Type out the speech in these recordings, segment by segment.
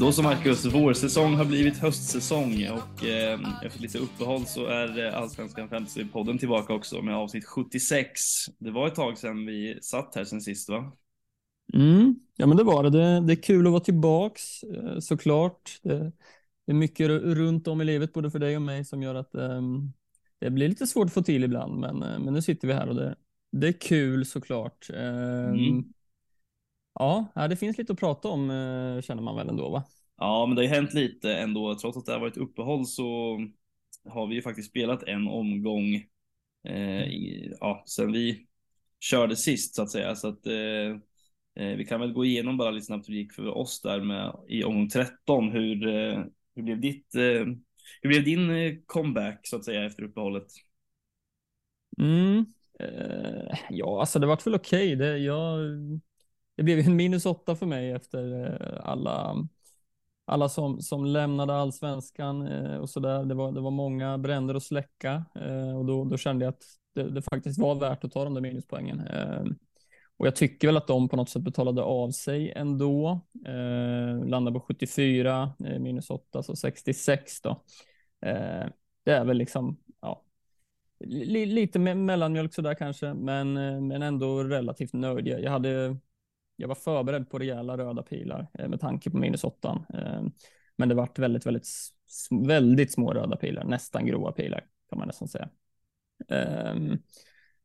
Då som Marcus, vårsäsong har blivit höstsäsong och eh, efter lite uppehåll så är eh, Allsvenskan Fantasy-podden tillbaka också med avsnitt 76. Det var ett tag sedan vi satt här sen sist va? Mm, ja men det var det. det. Det är kul att vara tillbaks eh, såklart. Det, är mycket runt om i livet både för dig och mig som gör att um, det blir lite svårt att få till ibland men, eh, men nu sitter vi här och det, det är kul såklart. Um, mm. Ja, det finns lite att prata om uh, känner man väl ändå va? Ja, men det har hänt lite ändå. Trots att det har varit uppehåll så har vi ju faktiskt spelat en omgång eh, i, ja, sen vi körde sist så att säga. Så att eh, Eh, vi kan väl gå igenom bara lite snabbt hur det gick för oss där med i omgång 13. Hur, eh, hur blev ditt, eh, hur blev din comeback så att säga efter uppehållet? Mm. ja, alltså det vart väl okej. Okay. Det, jag, det blev en minus åtta för mig efter eh, alla, alla som, som lämnade allsvenskan eh, och så där. Det var, det var många bränder att släcka eh, och då, då kände jag att det, det faktiskt var värt att ta de där minuspoängen. Och jag tycker väl att de på något sätt betalade av sig ändå. Eh, landade på 74 eh, minus 8, så 66 då. Eh, det är väl liksom, ja, li, lite me mellanmjölk sådär kanske, men, men ändå relativt nöjd. Jag, hade, jag var förberedd på rejäla röda pilar eh, med tanke på minus åttan. Eh, men det vart väldigt, väldigt, väldigt små röda pilar, nästan grova pilar kan man nästan säga. Ehm,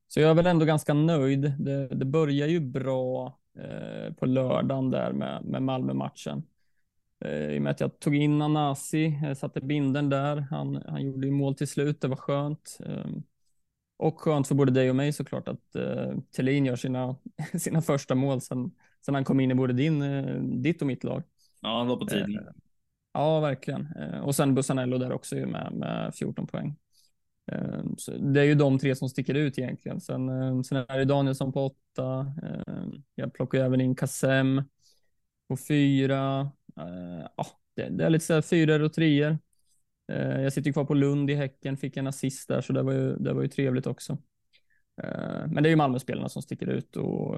så jag är väl ändå ganska nöjd. Det, det börjar ju bra eh, på lördagen där med, med Malmö-matchen. Eh, I och med att jag tog in Anasi, eh, satte binden där. Han, han gjorde ju mål till slut, det var skönt. Eh, och skönt för både dig och mig såklart att eh, Thelin gör sina, sina första mål sen, sen han kom in i både din, eh, ditt och mitt lag. Ja, han var på tiden. Eh, ja, verkligen. Eh, och sen Bussanello där också med, med 14 poäng. Så det är ju de tre som sticker ut egentligen. Sen, sen är det Danielsson på åtta. Jag plockar även in Kassem på fyra. Ja, det, det är lite så här fyror och treor. Jag sitter kvar på Lund i Häcken, fick en assist där, så det var ju, det var ju trevligt också. Men det är ju Malmöspelarna som sticker ut och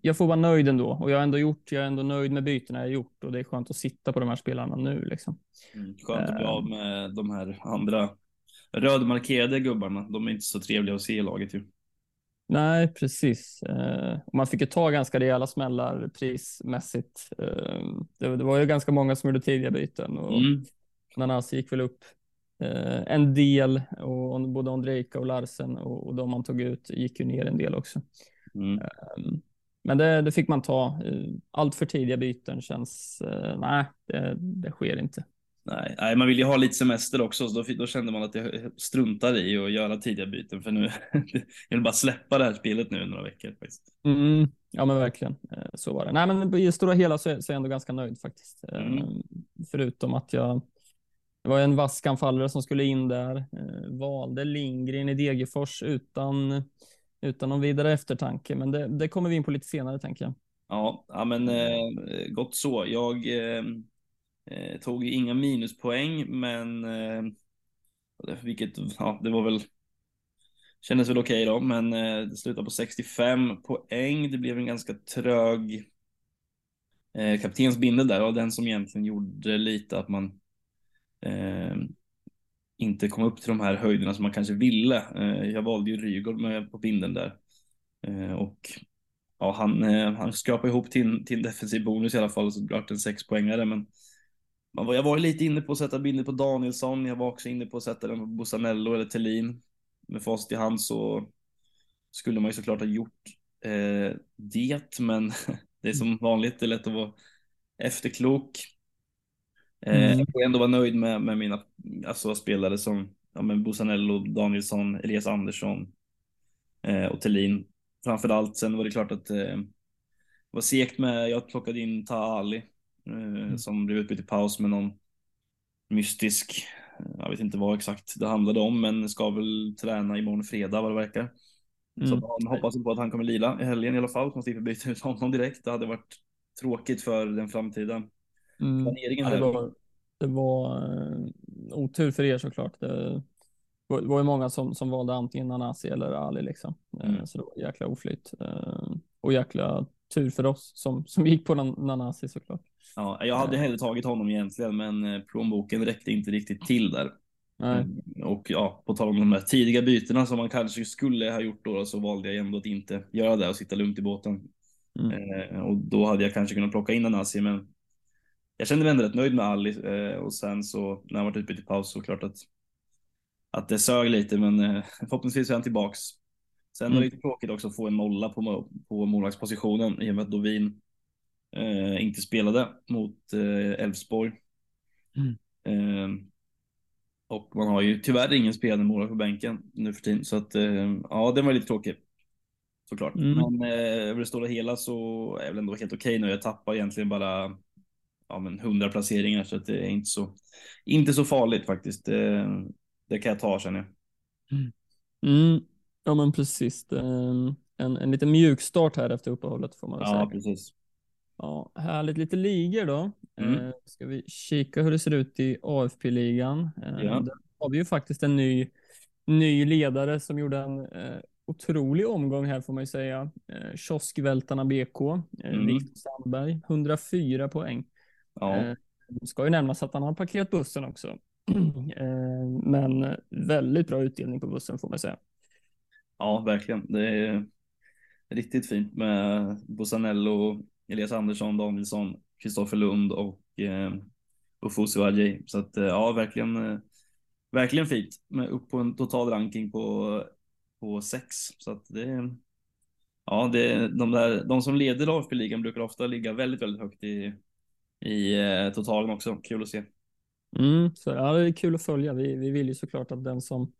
jag får vara nöjd ändå och jag har ändå gjort, jag är ändå nöjd med bytena jag gjort och det är skönt att sitta på de här spelarna nu liksom. Mm, skönt att bli av med de här andra rödmarkerade gubbarna. De är inte så trevliga att se i laget ju. Nej, precis. Eh, man fick ju ta ganska rejäla smällar prismässigt. Eh, det, var ju ganska många som gjorde tidiga byten och mm. Nanasi gick väl upp eh, en del och både Ondrejka och Larsen och, och de man tog ut gick ju ner en del också. Mm. Eh, men det, det, fick man ta. Eh, allt för tidiga byten känns, eh, nej, det, det sker inte. Nej, nej, man vill ju ha lite semester också, så då, då kände man att jag struntar i att göra tidiga byten för nu, jag vill bara släppa det här spelet nu i några veckor. Faktiskt. Mm, ja men verkligen, eh, så var det. Nej men i stora hela så är, så är jag ändå ganska nöjd faktiskt. Eh, mm. Förutom att jag, det var en vass anfallare som skulle in där, eh, valde Lindgren i Degerfors utan, utan någon vidare eftertanke, men det, det kommer vi in på lite senare tänker jag. Ja, ja men eh, gott så. Jag eh, eh tog inga minuspoäng, men eh, vilket, ja, det var väl Kändes väl okej okay då, men eh, det slutade på 65 poäng. Det blev en ganska trög eh, kaptensbindel där och den som egentligen gjorde lite att man eh, inte kom upp till de här höjderna som man kanske ville. Eh, jag valde ju Rygaard med på binden där eh, och ja, han, eh, han skrapade ihop till, till defensiv bonus i alla fall så det blev en sexpoängare. men man var, jag var lite inne på att sätta binden på Danielsson. Jag var också inne på att sätta den på Bussanello eller Tellin. Med facit i hand så skulle man ju såklart ha gjort eh, det, men det är som vanligt, det är lätt att vara efterklok. Eh, mm. Jag får ändå vara nöjd med, med mina alltså, spelare som ja, men Bussanello, Danielsson, Elias Andersson eh, och Tellin. Framför allt, sen var det klart att eh, det var segt med, jag plockade in Ta Ali Eh, mm. som blev utbytt i paus med någon mystisk, jag vet inte vad exakt det handlade om, men ska väl träna imorgon fredag vad det verkar. Mm. Så man hoppas på att han kommer lila i helgen i alla fall, så man slipper byta ut honom direkt. Det hade varit tråkigt för den framtida mm. planeringen. Ja, det, var, det var uh, otur för er såklart. Det var, det var ju många som, som valde antingen Nanasi eller Ali liksom. Uh, Så det var jäkla oflyt. Uh, och jäkla tur för oss som, som gick på Nanasi såklart. Ja, jag hade hellre tagit honom egentligen, men eh, plånboken räckte inte riktigt till där. Nej. Mm, Och ja, på tal om de där tidiga bytena som man kanske skulle ha gjort då, så valde jag ändå att inte göra det och sitta lugnt i båten. Mm. Eh, och då hade jag kanske kunnat plocka in Anasi, men jag kände mig ändå rätt nöjd med Ali eh, och sen så när han varit ute i paus så klart att att det sög lite, men eh, förhoppningsvis är han tillbaks. Sen var det Mm. lite tråkigt också att få en nolla på, på målvaktspositionen i och med att Dovin eh, inte spelade mot eh, Elfsborg. Mm. Eh, och man har ju tyvärr ingen spelande målvakt på bänken nu för tiden, så att eh, ja, den var lite tråkig. Såklart. Mm. Men eh, över det stora hela så är väl ändå helt okej nu. Jag tappar egentligen bara ja, men 100 placeringar så att det är inte så, inte så farligt faktiskt. Det, det kan jag ta känner jag. Mm. Ja men precis. En, en, en liten mjuk start här efter uppehållet får man väl Ja, säga. precis. Ja, härligt. Lite ligor då. Mm. Eh, ska vi kika hur det ser ut i AFP-ligan. Eh, Ja. Där har vi ju faktiskt en ny, ny ledare som gjorde en eh, otrolig omgång här får man ju säga. Eh, Kioskvältarna BK, eh, Mm. Viktor Sandberg, 104 poäng. Ja, Eh, det ska ju nämnas att han har parkerat bussen också. eh, men väldigt bra utdelning på bussen får man säga. ja, verkligen. Det är riktigt fint med Bosanello, Elias Andersson, Danielsson, Kristoffer Lund och eh, Ofusi Wajei. Så att eh, ja, verkligen, verkligen fint med upp på en total ranking på, på sex. Så att det Ja, det, de, där, de som leder AFP-ligan brukar ofta ligga väldigt, väldigt högt i, i eh, totalen också. Kul att se. Mm, så ja, det är kul att följa. Vi, vi vill ju såklart att den som,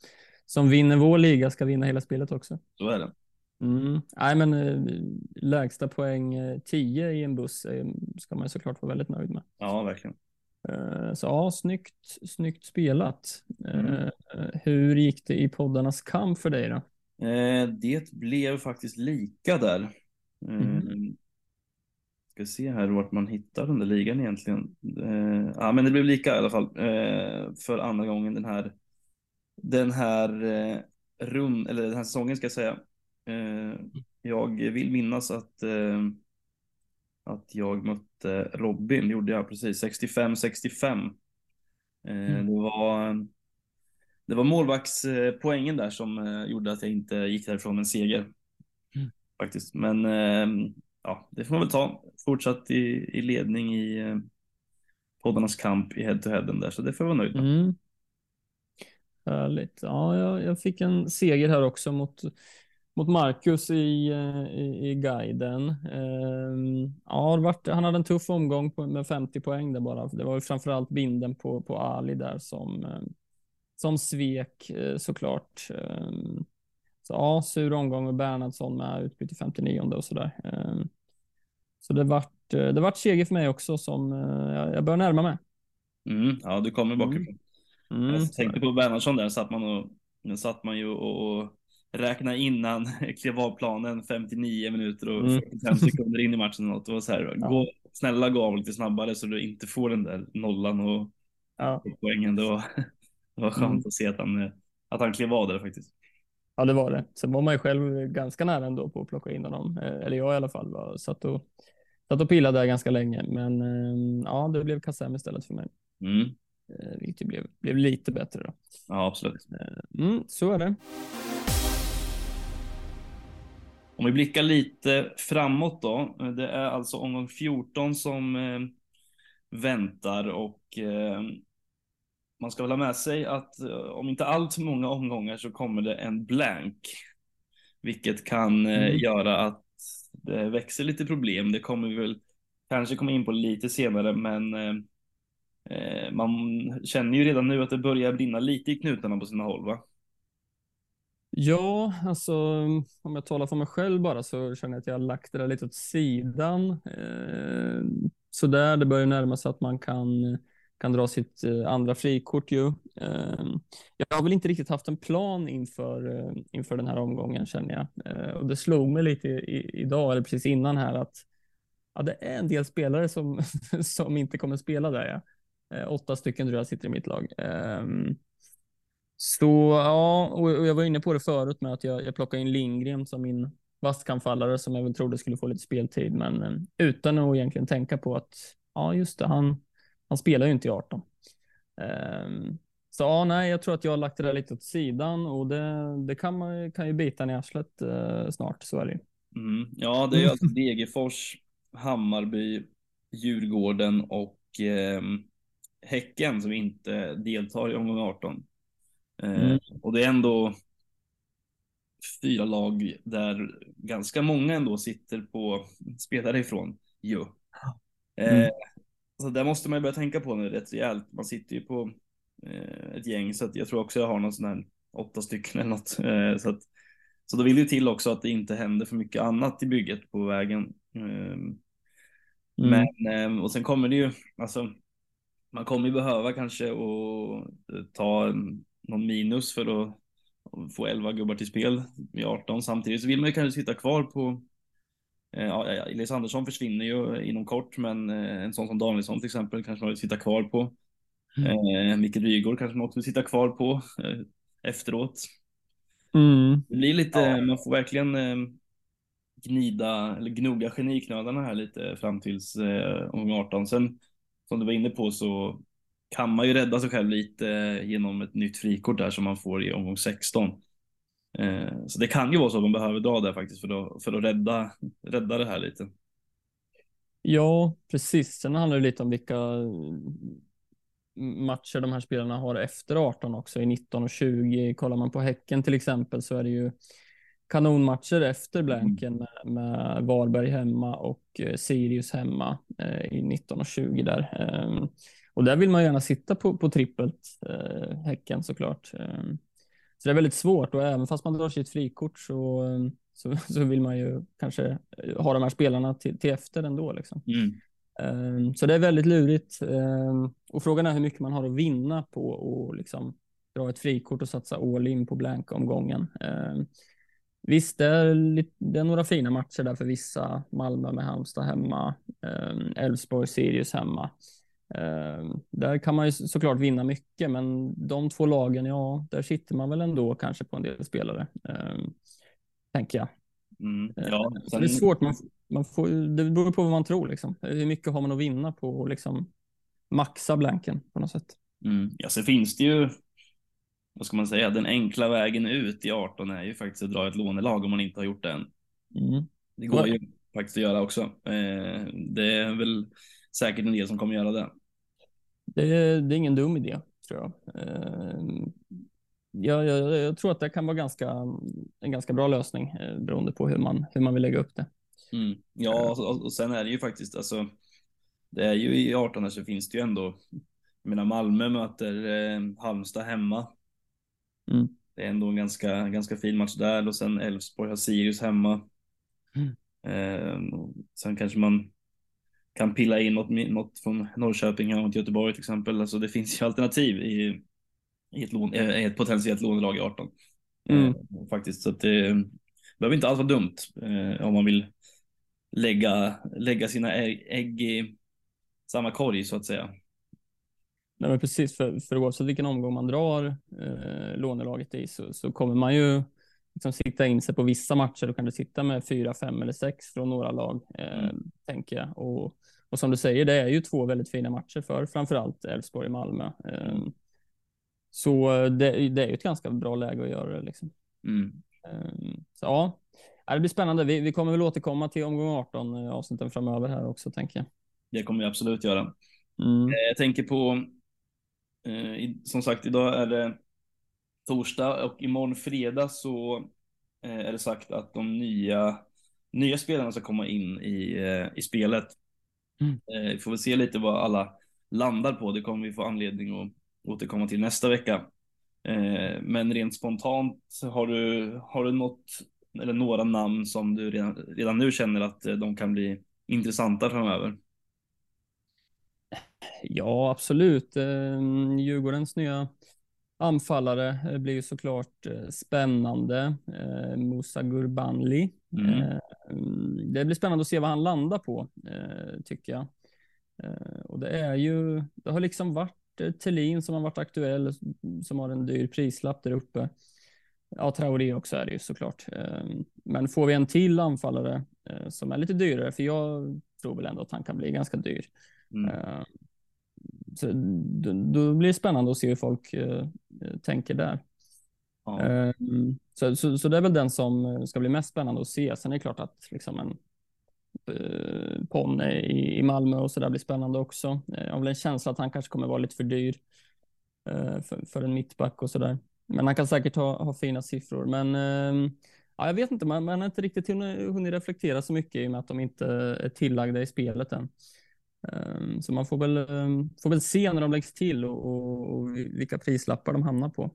som vinner vår liga ska vinna hela spelet också. Så är det. Mm. Nej, men eh, lägsta poäng eh, 10 i en buss eh, ska man såklart vara väldigt nöjd med. Ja, verkligen. Eh, så ja, snyggt, snyggt spelat. Eh, Mm. hur gick det i poddarnas kamp för dig då? Eh, det blev faktiskt lika där. Eh, Mhm. Ska se här vart man hittar den där ligan egentligen. Eh, ja, men det blev lika i alla fall eh, för andra gången den här den här eh, rund, eller den här säsongen ska jag säga. Eh, jag vill minnas att eh, att jag mötte Robin, gjorde jag precis, 65-65. Eh, Mm. Det var det var målvaktspoängen där som eh, gjorde att jag inte gick därifrån med en seger. Mm. Faktiskt, men ja, det får man väl ta. Fortsatt i, i ledning i eh, poddarnas kamp i head-to-headen där, så det får jag vara nöjd med. Mm. Härligt. Ja, jag, jag fick en seger här också mot, mot Marcus i, eh, i, i guiden. Ehm, ja, varit, han hade en tuff omgång på, med 50 poäng där bara. Det var ju framförallt binden på, på Ali där som, eh, som svek eh, såklart. Ehm, så ja, sur omgång med Bernhardsson med utbyte 59 och sådär. Ehm, så det vart, eh, det vart seger för mig också som eh, jag, jag bör närma mig. Mm, ja, du kommer bakifrån. Mm, Jag så är tänkte på Bernhardsson där, satt man och, satt man ju och, och räknade innan klev av planen 59 minuter och Mm. 45 sekunder in i matchen. Och det var så här, Ja. gå, snälla gå av lite snabbare så du inte får den där nollan och Ja. poängen. Det var, det var skönt Mm. att se att han, att han klev av där faktiskt. Ja, det var det. Sen var man ju själv ganska nära ändå på att plocka in honom. Eh, Eller jag i alla fall. Var, satt, och, satt och pillade där ganska länge. Men eh, ja, det blev Kassem istället för mig. Mm. Eh, Vilket blev, blev lite bättre då. Ja, absolut. Mm, så är det. Om vi blickar lite framåt då. eh, Det är alltså omgång 14 som eh, väntar och eh, man ska väl ha med sig att eh, om inte allt för många omgångar så kommer det en blank. Vilket kan eh, Mm. göra att det växer lite problem. Det kommer vi väl kanske komma in på lite senare, men eh, eh, man känner ju redan nu att det börjar brinna lite i knutarna på sina håll, va? Ja, alltså om jag talar för mig själv bara så känner jag att jag har lagt det där lite åt sidan. Eh, så där, det börjar närma sig att man kan, kan dra sitt eh, andra frikort ju. Ehm, jag har väl inte riktigt haft en plan inför, eh, inför den här omgången känner jag. Eh, och det slog mig lite i, idag, eller precis innan här, att ja, det är en del spelare som, som inte kommer spela där. Ja. Åtta stycken tror jag sitter i mitt lag. Ehm, så ja, och jag var inne på det förut med att jag, jag plockade in Lindgren som min, vaskanfallare som jag väl trodde skulle få lite speltid, men utan att egentligen tänka på att ja, just det, han, han spelar ju inte i 18. Um, så ja, nej, jag tror att jag har lagt det där lite åt sidan och det, det kan, man, kan ju bita i arslet uh, snart, så är det mm. Ja, det är alltså Degerfors, Hammarby, Djurgården och eh, Häcken som inte deltar i omgång 18. Eh, mm. Och det är ändå fyra lag där ganska många ändå sitter på spelare ifrån ju. Mm. Eh, så där måste man ju börja tänka på nu rätt rejält. Man sitter ju på eh, ett gäng så att jag tror också jag har någon sån här åtta stycken eller något. Eh, så, att, så då vill det till också att det inte händer för mycket annat i bygget på vägen. Ehm, mm. Men, eh, och sen kommer det ju, alltså man kommer ju behöva kanske att ta någon minus för att få 11 gubbar till spel i 18. Samtidigt så vill man ju kanske sitta kvar på eh, Ja, Elias Andersson försvinner ju inom kort, men eh, en sån som Danielsson till exempel kanske man vill sitta kvar på. Mm. Eh, Micke Rygaard kanske man också vill sitta kvar på eh, efteråt. Mm. Det blir lite, ja. man får verkligen eh, gnida eller gnugga geniknölarna här lite fram tills eh, omgång 18. Sen som du var inne på så kan man ju rädda sig själv lite genom ett nytt frikort där som man får i omgång 16. Eh, så det kan ju vara så att man behöver dra där faktiskt för att, för att rädda, rädda det här lite. Ja, precis. Sen handlar det lite om vilka matcher de här spelarna har efter 18 också i 19 och 20. Kollar man på Häcken till exempel så är det ju kanonmatcher efter mm. blanken med, med Varberg hemma och eh, Sirius hemma eh, i 19 och 20 där. Eh, och där vill man gärna sitta på, på trippelt, eh, Häcken såklart. Ehm, så det är väldigt svårt och även fast man drar sig ett frikort så, så, så vill man ju kanske ha de här spelarna till, till efter ändå. Liksom. Mm. Um, så det är väldigt lurigt. Um, och frågan är hur mycket man har att vinna på att liksom dra ett frikort och satsa all in på blank-omgången. Um, visst, det är, lite, det är några fina matcher där för vissa. Malmö med Halmstad hemma, Elfsborg, Sirius hemma. Ehm, där kan man ju såklart vinna mycket, men de två lagen, ja, där sitter man väl ändå kanske på en del spelare, ehm, tänker jag. Mm, ja, ehm, sen... Det är svårt, man, man får, det beror på vad man tror. Liksom. Hur mycket har man att vinna på att liksom, maxa blanken på något sätt? Mm. Ja, så finns det ju, vad ska man säga, den enkla vägen ut i 18 är ju faktiskt att dra ett lånelag om man inte har gjort det än. Mm. Det går ju faktiskt att göra också. Det är väl säkert en del som kommer göra det. Det, det är ingen dum idé, tror jag. Ehm, jag, jag, jag, tror att det kan vara ganska, en ganska bra lösning eh, beroende på hur man, hur man vill lägga upp det. Mm. Ja, och, och, sen är det ju faktiskt, alltså, det är ju i 18 så finns det ju ändå, jag menar Malmö möter eh, Halmstad hemma. Mm. Det är ändå en ganska, ganska fin match där och sen Elfsborg har Sirius hemma. Mm. Eh, sen kanske man kan pilla in något, något från Norrköping eller Göteborg till exempel. Alltså det finns ju alternativ i, i ett, lån, eh, ett potentiellt lånelag i 18. Mm. Eh, faktiskt, så att det behöver inte alls vara dumt eh, om man vill lägga, lägga sina ägg, ägg i samma korg så att säga. Nej, men precis, för, för oavsett vilken omgång man drar eh, lånelaget i så, så kommer man ju liksom sikta in sig på vissa matcher. Då kan du sitta med fyra, fem eller sex från några lag, eh, mm. tänker jag. Och, och som du säger, det är ju två väldigt fina matcher för framförallt Elfsborg och Malmö. Eh, så det, det, är ju ett ganska bra läge att göra det. Liksom. Mm. Eh, så ja, det blir spännande. Vi, vi kommer väl återkomma till omgång 18 eh, avsnitten framöver här också, tänker jag. Det kommer vi absolut göra. Mm. Eh, jag tänker på, eh, som sagt, idag är det torsdag och imorgon fredag så eh, är det sagt att de nya, nya spelarna ska komma in i, eh, i spelet. Mm. Eh, vi får väl se lite vad alla landar på. Det kommer vi få anledning att återkomma till nästa vecka. Men rent spontant, har du, har du något eller några namn som du redan, redan nu känner att de kan bli intressanta framöver? Ja, absolut. Djurgårdens nya anfallare eh, blir ju såklart eh, spännande. Eh, Musa Gurbanli. Mm. Det blir spännande att se vad han landar på, tycker jag. Och det är ju, det har liksom varit Thelin som har varit aktuell, som har en dyr prislapp där uppe. ja, Traoré också är det ju såklart. Men får vi en till anfallare som är lite dyrare, för jag tror väl ändå att han kan bli ganska dyr. Mm. Ehm, så då, blir det spännande att se hur folk eh, tänker där. Ja. Ehm, så, så, så, det är väl den som ska bli mest spännande att se. Sen är det klart att liksom en eh, Ponne i, i Malmö och så där blir spännande också. Jag har väl en känsla att han kanske kommer vara lite för dyr för, för en mittback och så där. Men han kan säkert ha, ha fina siffror. Men eh, ja, jag vet inte, man, man har inte riktigt hunnit reflektera så mycket i och med att de inte är tillagda i spelet än. Um, så man får väl, um, får väl se när de läggs till och, och, och vilka prislappar de hamnar på.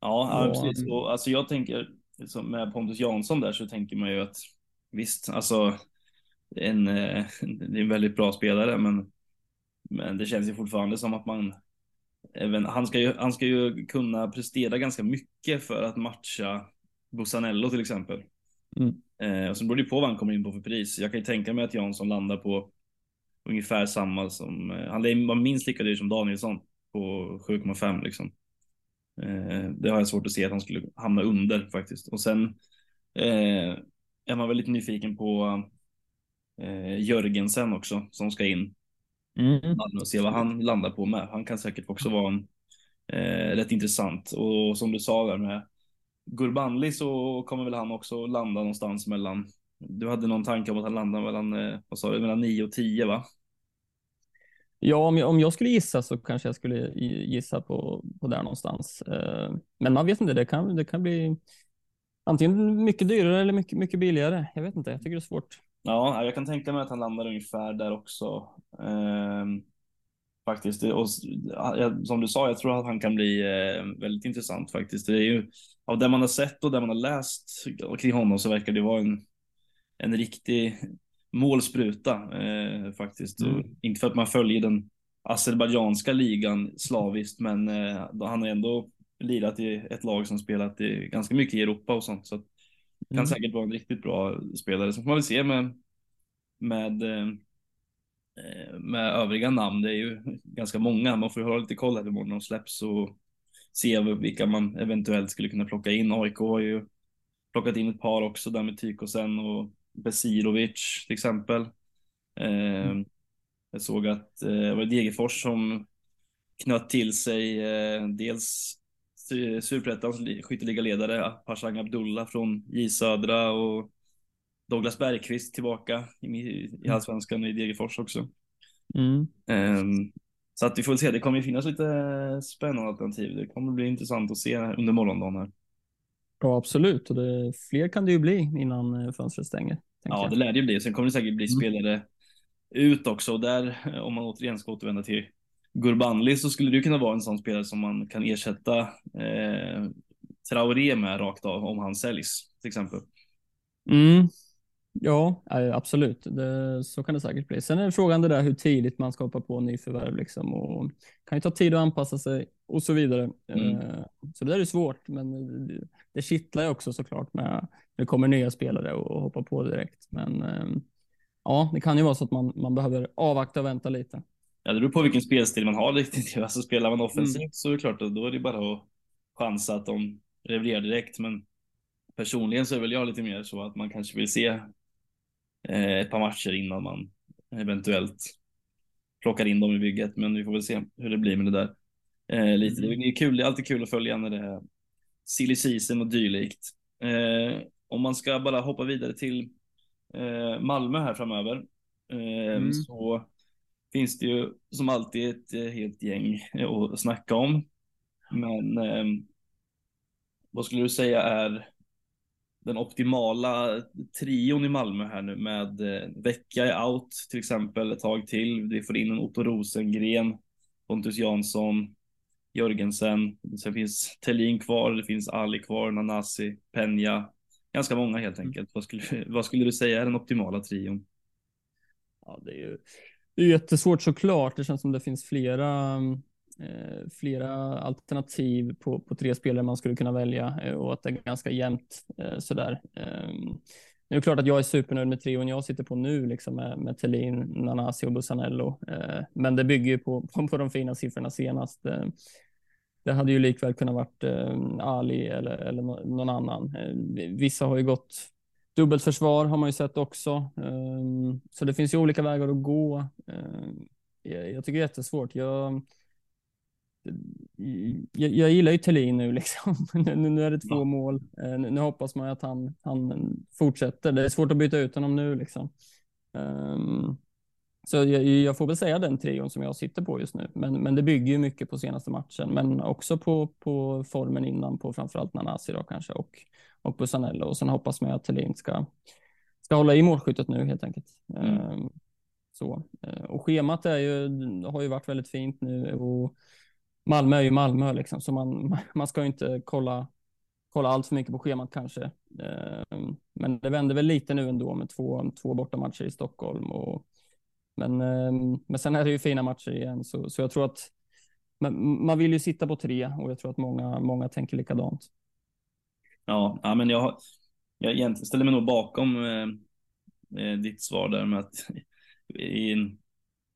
Ja, och, precis. Och, alltså jag tänker, liksom med Pontus Jansson där så tänker man ju att visst, alltså en, eh, det är en väldigt bra spelare, men, men det känns ju fortfarande som att man även, han, ska ju, han ska ju kunna prestera ganska mycket för att matcha Bussanello till exempel. Mm. Eh, och sen beror det på vad han kommer in på för pris. Jag kan ju tänka mig att Jansson landar på ungefär samma som, eh, han var minst lika dyr som Danielsson på 7,5 liksom. Eh, det har jag svårt att se att han skulle hamna under faktiskt. Och sen eh, är man väl lite nyfiken på Jörgensen också som ska in. Mm. Och se vad han landar på med. Han kan säkert också vara en, eh, rätt intressant. Och som du sa där med Gurbanli så kommer väl han också landa någonstans mellan, du hade någon tanke om att han landar mellan, eh, vad sa du, mellan 9 och 10 va? Ja, om jag, om jag skulle gissa så kanske jag skulle gissa på, på där någonstans. Eh, men man vet inte, det kan, det kan bli antingen mycket dyrare eller mycket, mycket billigare. Jag vet inte, jag tycker det är svårt. Ja, jag kan tänka mig att han landar ungefär där också. Ehm, faktiskt. Och, som du sa, jag tror att han kan bli eh, väldigt intressant faktiskt. Det är ju, av det man har sett och det man har läst kring honom så verkar det vara en, en riktig målspruta eh, faktiskt. Mm. inte för att man följer den azerbajdzjanska ligan slaviskt, men eh, han har ändå lirat i ett lag som spelat i, ganska mycket i Europa och sånt. Så att, kan mm. säkert vara en riktigt bra spelare. Så får man väl se med, med, eh, med övriga namn. Det är ju ganska många. Man får ju hålla lite koll här imorgon när de släpps och se vilka man eventuellt skulle kunna plocka in. AIK har ju plockat in ett par också där med Tykosen och Besirovic till exempel. Eh, mm. Jag såg att eh, det var Degerfors som knöt till sig dels Superettans skytteligaledare Pashang Abdullah från J Södra och Douglas Bergqvist tillbaka i, i mm. allsvenskan i Degerfors också. Mm. Um, så att vi får se, det kommer ju finnas lite spännande alternativ. Det kommer bli intressant att se under morgondagen här. Ja, absolut. Och det, fler kan det ju bli innan eh, fönstret stänger. Ja, det lär det ju bli. Sen kommer det säkert bli mm. spelare ut också. Och där, om man återigen ska återvända till Gurbanli så skulle det kunna vara en sån spelare som man kan ersätta eh, Traoré med rakt av om han säljs till exempel. Mm. Ja, absolut. Det, så kan det säkert bli. Sen är frågan det där hur tidigt man ska hoppa på nyförvärv liksom och kan ju ta tid att anpassa sig och så vidare. Mm. Eh, så det där är svårt, men det kittlar ju också såklart med det kommer nya spelare och hoppa på direkt. Men eh, ja, det kan ju vara så att man, man behöver avvakta och vänta lite. Ja, det beror på vilken spelstil man har riktigt. Alltså spelar man offensivt mm. så är det klart att då är det bara att chansa att de levererar direkt. Men personligen så är väl jag lite mer så att man kanske vill se eh, ett par matcher innan man eventuellt plockar in dem i bygget. Men vi får väl se hur det blir med det där. Eh, lite. Mm. Det är kul, det är alltid kul att följa när det är silly season och dylikt. Eh, om man ska bara hoppa vidare till eh, Malmö här framöver. Eh, mm. Så finns det ju som alltid ett eh, helt gäng eh, att snacka om. Men eh, vad skulle du säga är den optimala trion i Malmö här nu med Vecka är out till exempel ett tag till. Vi får in en Otto Rosengren, Pontus Jansson, Jörgensen. Sen finns Tellin kvar, det finns Ali kvar, Nanasi, Penja. Ganska många helt enkelt. Vad skulle, vad skulle du säga är den optimala trion? Ja, det är ju det är jättesvårt såklart. Det känns som det finns flera, eh, flera alternativ på, på tre spelare man skulle kunna välja eh, och att det är ganska jämnt eh, sådär. Ehm, det är klart att jag är supernöjd med trion jag sitter på nu, liksom med, med Thelin, Nanasi och Bussanello. Men det bygger ju på, på, på de fina siffrorna senast. Det hade ju likväl kunnat varit eh, Ali eller, eller någon annan. Eh, vissa har ju gått dubbelt försvar har man ju sett också. Eh, så det finns ju olika vägar att gå. Jag, tycker det är jättesvårt. Jag, jag, jag gillar ju Thelin nu liksom. nu, nu är det två ja. mål. Nu, nu, hoppas man att han, han fortsätter. Det är svårt att byta ut honom nu liksom. Um, så jag, jag, får väl säga den trion som jag sitter på just nu. Men, men det bygger ju mycket på senaste matchen, men också på, på formen innan på framförallt Nanasi då kanske och, och på Sanello. Och sen hoppas man att Thelin ska, ska hålla i målskyttet nu helt enkelt. Mm. Um, så. Uh, och schemat är ju, har ju varit väldigt fint nu och Malmö är ju Malmö liksom, så man, man ska inte kolla, kolla allt för mycket på schemat kanske. Uh, men det vänder väl lite nu ändå med två, två bortamatcher i Stockholm och men, ehm, men sen är det ju fina matcher igen, så, så jag tror att man, man vill ju sitta på tre och jag tror att många, många tänker likadant. Ja, ja men jag, jag egentligen ställer mig nog bakom eh, eh, ditt svar där med att i en,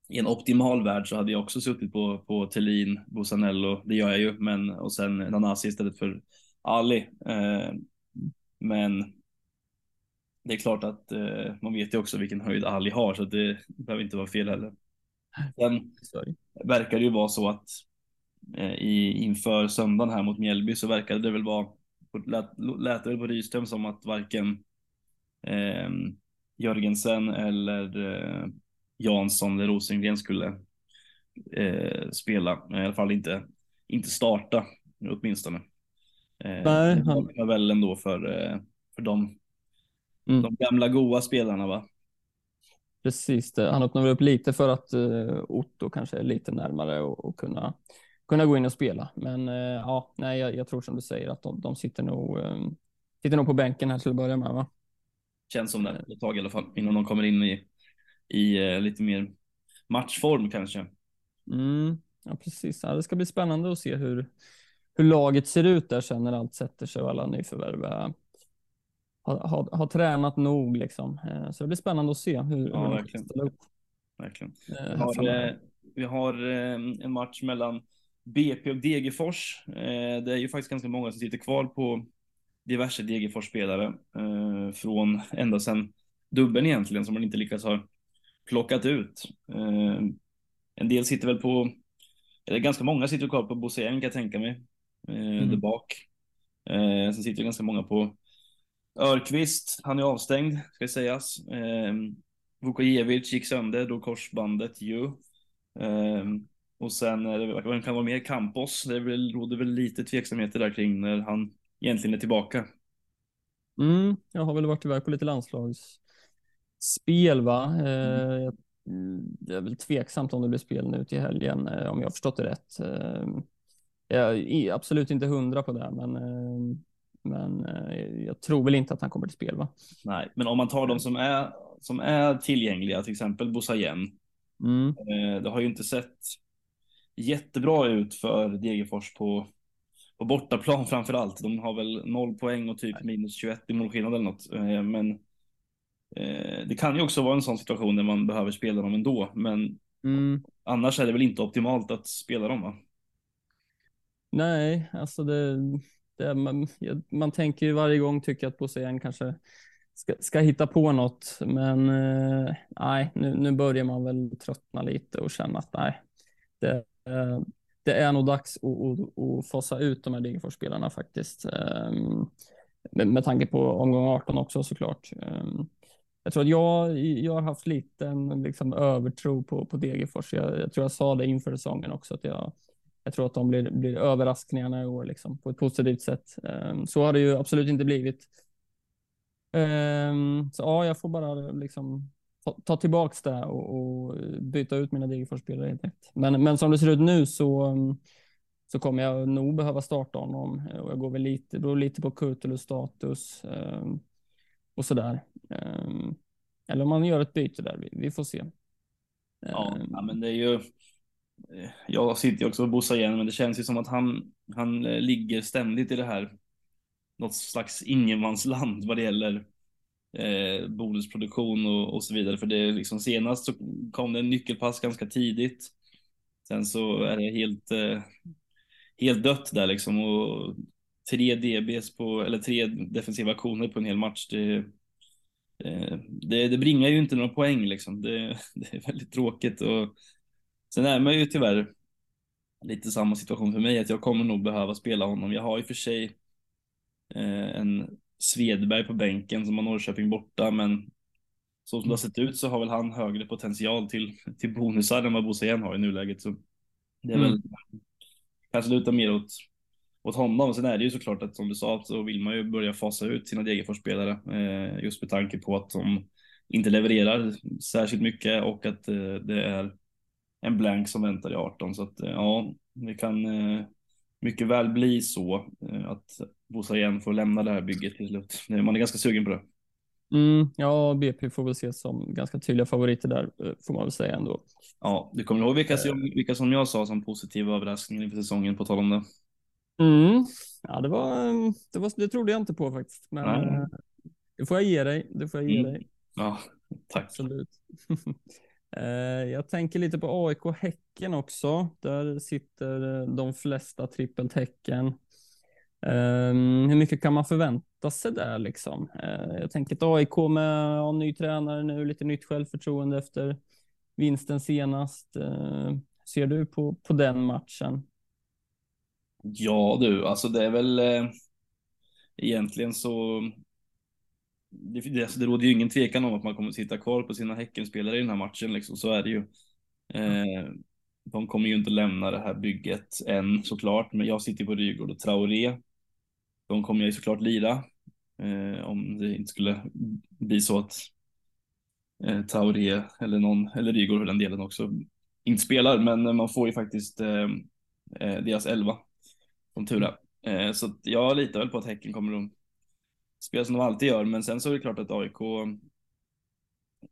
i en optimal värld så hade jag också suttit på, på Thelin, Bosanello, det gör jag ju, men och sen Nanasi istället för Ali. Eh, men det är klart att eh, man vet ju också vilken höjd Ali har så det behöver inte vara fel heller. Sen Sorry. verkar det ju vara så att eh, i, inför söndagen här mot Mjällby så verkade det väl vara, lät, lät det väl på Rydström som att varken eh, Jörgensen eller eh, Jansson eller Rosengren skulle eh, spela, i alla fall inte, inte starta åtminstone. Eh, Nej, han... Det var väl ändå för, eh, för dem Mm. De gamla goa spelarna va? Precis, det. han öppnar upp lite för att uh, Otto kanske är lite närmare och, och kunna, kunna gå in och spela. Men uh, ja, nej, jag, jag, tror som du säger att de, de sitter, nog, um, sitter nog på bänken här till att börja med. Va? Känns som det ett tag i alla fall innan de kommer in i, i uh, lite mer matchform kanske. Mm, ja, precis. Ja, det ska bli spännande att se hur, hur laget ser ut där sen när allt sätter sig och alla nyförvärv har, har, har tränat nog liksom. Eh, så det blir spännande att se hur, ja, hur verkligen. ställa upp. Verkligen. Eh, vi har, eh, vi har en match mellan BP och Degerfors. Det är ju faktiskt ganska många som sitter kvar på diverse Degerfors-spelare från ända sedan dubben egentligen som man inte lyckats ha plockat ut. En del sitter väl på, eller ganska många sitter kvar på Bosén kan jag tänka mig, mm. där bak. Sen sitter ganska många på Örqvist, han är avstängd, ska sägas. Eh, Vukojevic gick sönder, då korsbandet ju. Eh, och sen vem kan vara mer? Campos. Det väl, råder väl lite tveksamheter där kring när han egentligen är tillbaka. Mm, jag har väl varit iväg på lite landslagsspel va. Eh, mm. Det är väl tveksamt om det blir spel nu till helgen eh, om jag har förstått det rätt. Ehm, jag är absolut inte hundra på det, men ehm, men eh, jag tror väl inte att han kommer till spel. Va? Nej, men om man tar de som är, som är tillgängliga, till exempel Bosayen. Mm. Eh, det har ju inte sett jättebra ut för Degerfors på, på bortaplan framför allt. De har väl noll poäng och typ Nej. minus 21 i målskillnad eller något. Eh, men det kan ju också vara en sån situation där man behöver spela dem ändå. Men mm. annars är det väl inte optimalt att spela dem va? Nej, alltså det, det, man, man tänker ju varje gång tycker att Bosén kanske ska, ska hitta på något, men eh, nej, nu, nu börjar man väl tröttna lite och känna att nej, det, eh, det är nog dags att, att, att fasa ut de här Degerfors-spelarna faktiskt. Eh, med, med tanke på omgång 18 också såklart. Eh, jag tror att jag, jag har haft lite en liksom, övertro på, på Degerfors. Jag, jag tror jag sa det inför säsongen också, att jag, jag tror att de blir, blir överraskningarna i år liksom, på ett positivt sätt. Um, så har det ju absolut inte blivit. Um, så ja, jag får bara liksom ta, ta tillbaks det och, och byta ut mina Degerfors-spelare helt enkelt. Men, men som det ser ut nu så, så kommer jag nog behöva starta honom och jag går väl lite, beror lite på Kurtulus status um, och sådär. Um, eller om man gör ett byte där, vi, vi får se. Ja, men det är ju Eh, Eh, jag sitter ju också och bussar igen, men det känns ju som att han, han eh, ligger ständigt i det här, något slags ingenmansland vad det gäller eh, bonusproduktion och, och så vidare. För det är liksom senast så kom det en nyckelpass ganska tidigt. Sen så är det helt, eh, helt dött där liksom och tre DBs på, eller tre defensiva aktioner på en hel match. Det, eh, det, det bringar ju inte några poäng liksom. Det, det är väldigt tråkigt och sen är man ju tyvärr lite samma situation för mig att jag kommer nog behöva spela honom. Jag har ju för sig eh, en Svedberg på bänken som har Norrköping borta, men så som det har sett ut så har väl han högre potential till, till bonusar än vad Bosse har i nuläget. Så det är mm. väl kanske lutar mer åt, åt honom. Sen är det ju såklart att som du sa så vill man ju börja fasa ut sina Degerfors-spelare eh, just med tanke på att de inte levererar särskilt mycket och att eh, det är en blank som väntar i 18 så att eh, ja, det kan eh, mycket väl bli så eh, att Bosa igen får lämna det här bygget till slut. Man är ganska sugen på det. Mm, ja, BP får väl ses som ganska tydliga favoriter där, får man väl säga ändå. Ja, du kommer ihåg vilka, som, vilka som jag sa som positiva överraskningar inför säsongen, på tal om det? Mm. Ja, det var, det var, det trodde jag inte på faktiskt, men Nej. Det får jag ge dig. Det får jag ge mm. dig. Ja, tack. Absolut. Eh, jag tänker lite på AIK Häcken också. Där sitter eh, de flesta trippeltecken. Um, hur mycket kan man förvänta sig där liksom? Uh, jag tänker ett AIK med ja, ny tränare nu, lite nytt självförtroende efter vinsten senast. Uh, ser du på, på den matchen? Ja du, alltså det är väl eh, egentligen så. Det, det, alltså det råder ju ingen tvekan om att man kommer sitta kvar på sina Häckenspelare i den här matchen, liksom. så är det ju. Eh, de kommer ju inte lämna det här bygget än såklart, men jag sitter på Rygård och Traoré de kommer jag ju såklart lira eh, om det inte skulle bli så att eh, Tauré eller någon, eller Rygaard för den delen också, inte spelar, men man får ju faktiskt eh, eh deras elva som tur är. Eh, så jag litar väl på att Häcken kommer att spela som de alltid gör, men sen så är det klart att AIK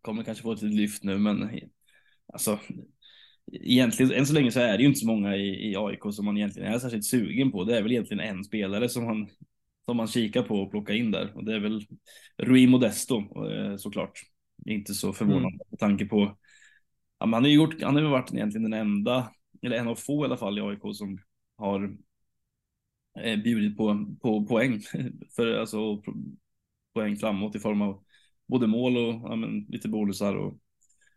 kommer kanske få ett lyft nu, men alltså egentligen, än så länge så är det ju inte så många i, i AIK som man egentligen är särskilt sugen på. Det är väl egentligen en spelare som man, som man kikar på och plockar in där och det är väl Rui Modesto eh, såklart. Inte så förvånande mm. med tanke på, ja, han har ju gjort, han har ju varit egentligen den enda, eller en av få i alla fall i AIK som har Eh, bjudit på, på poäng, för alltså poäng framåt i form av både mål och ja, men, lite bonusar och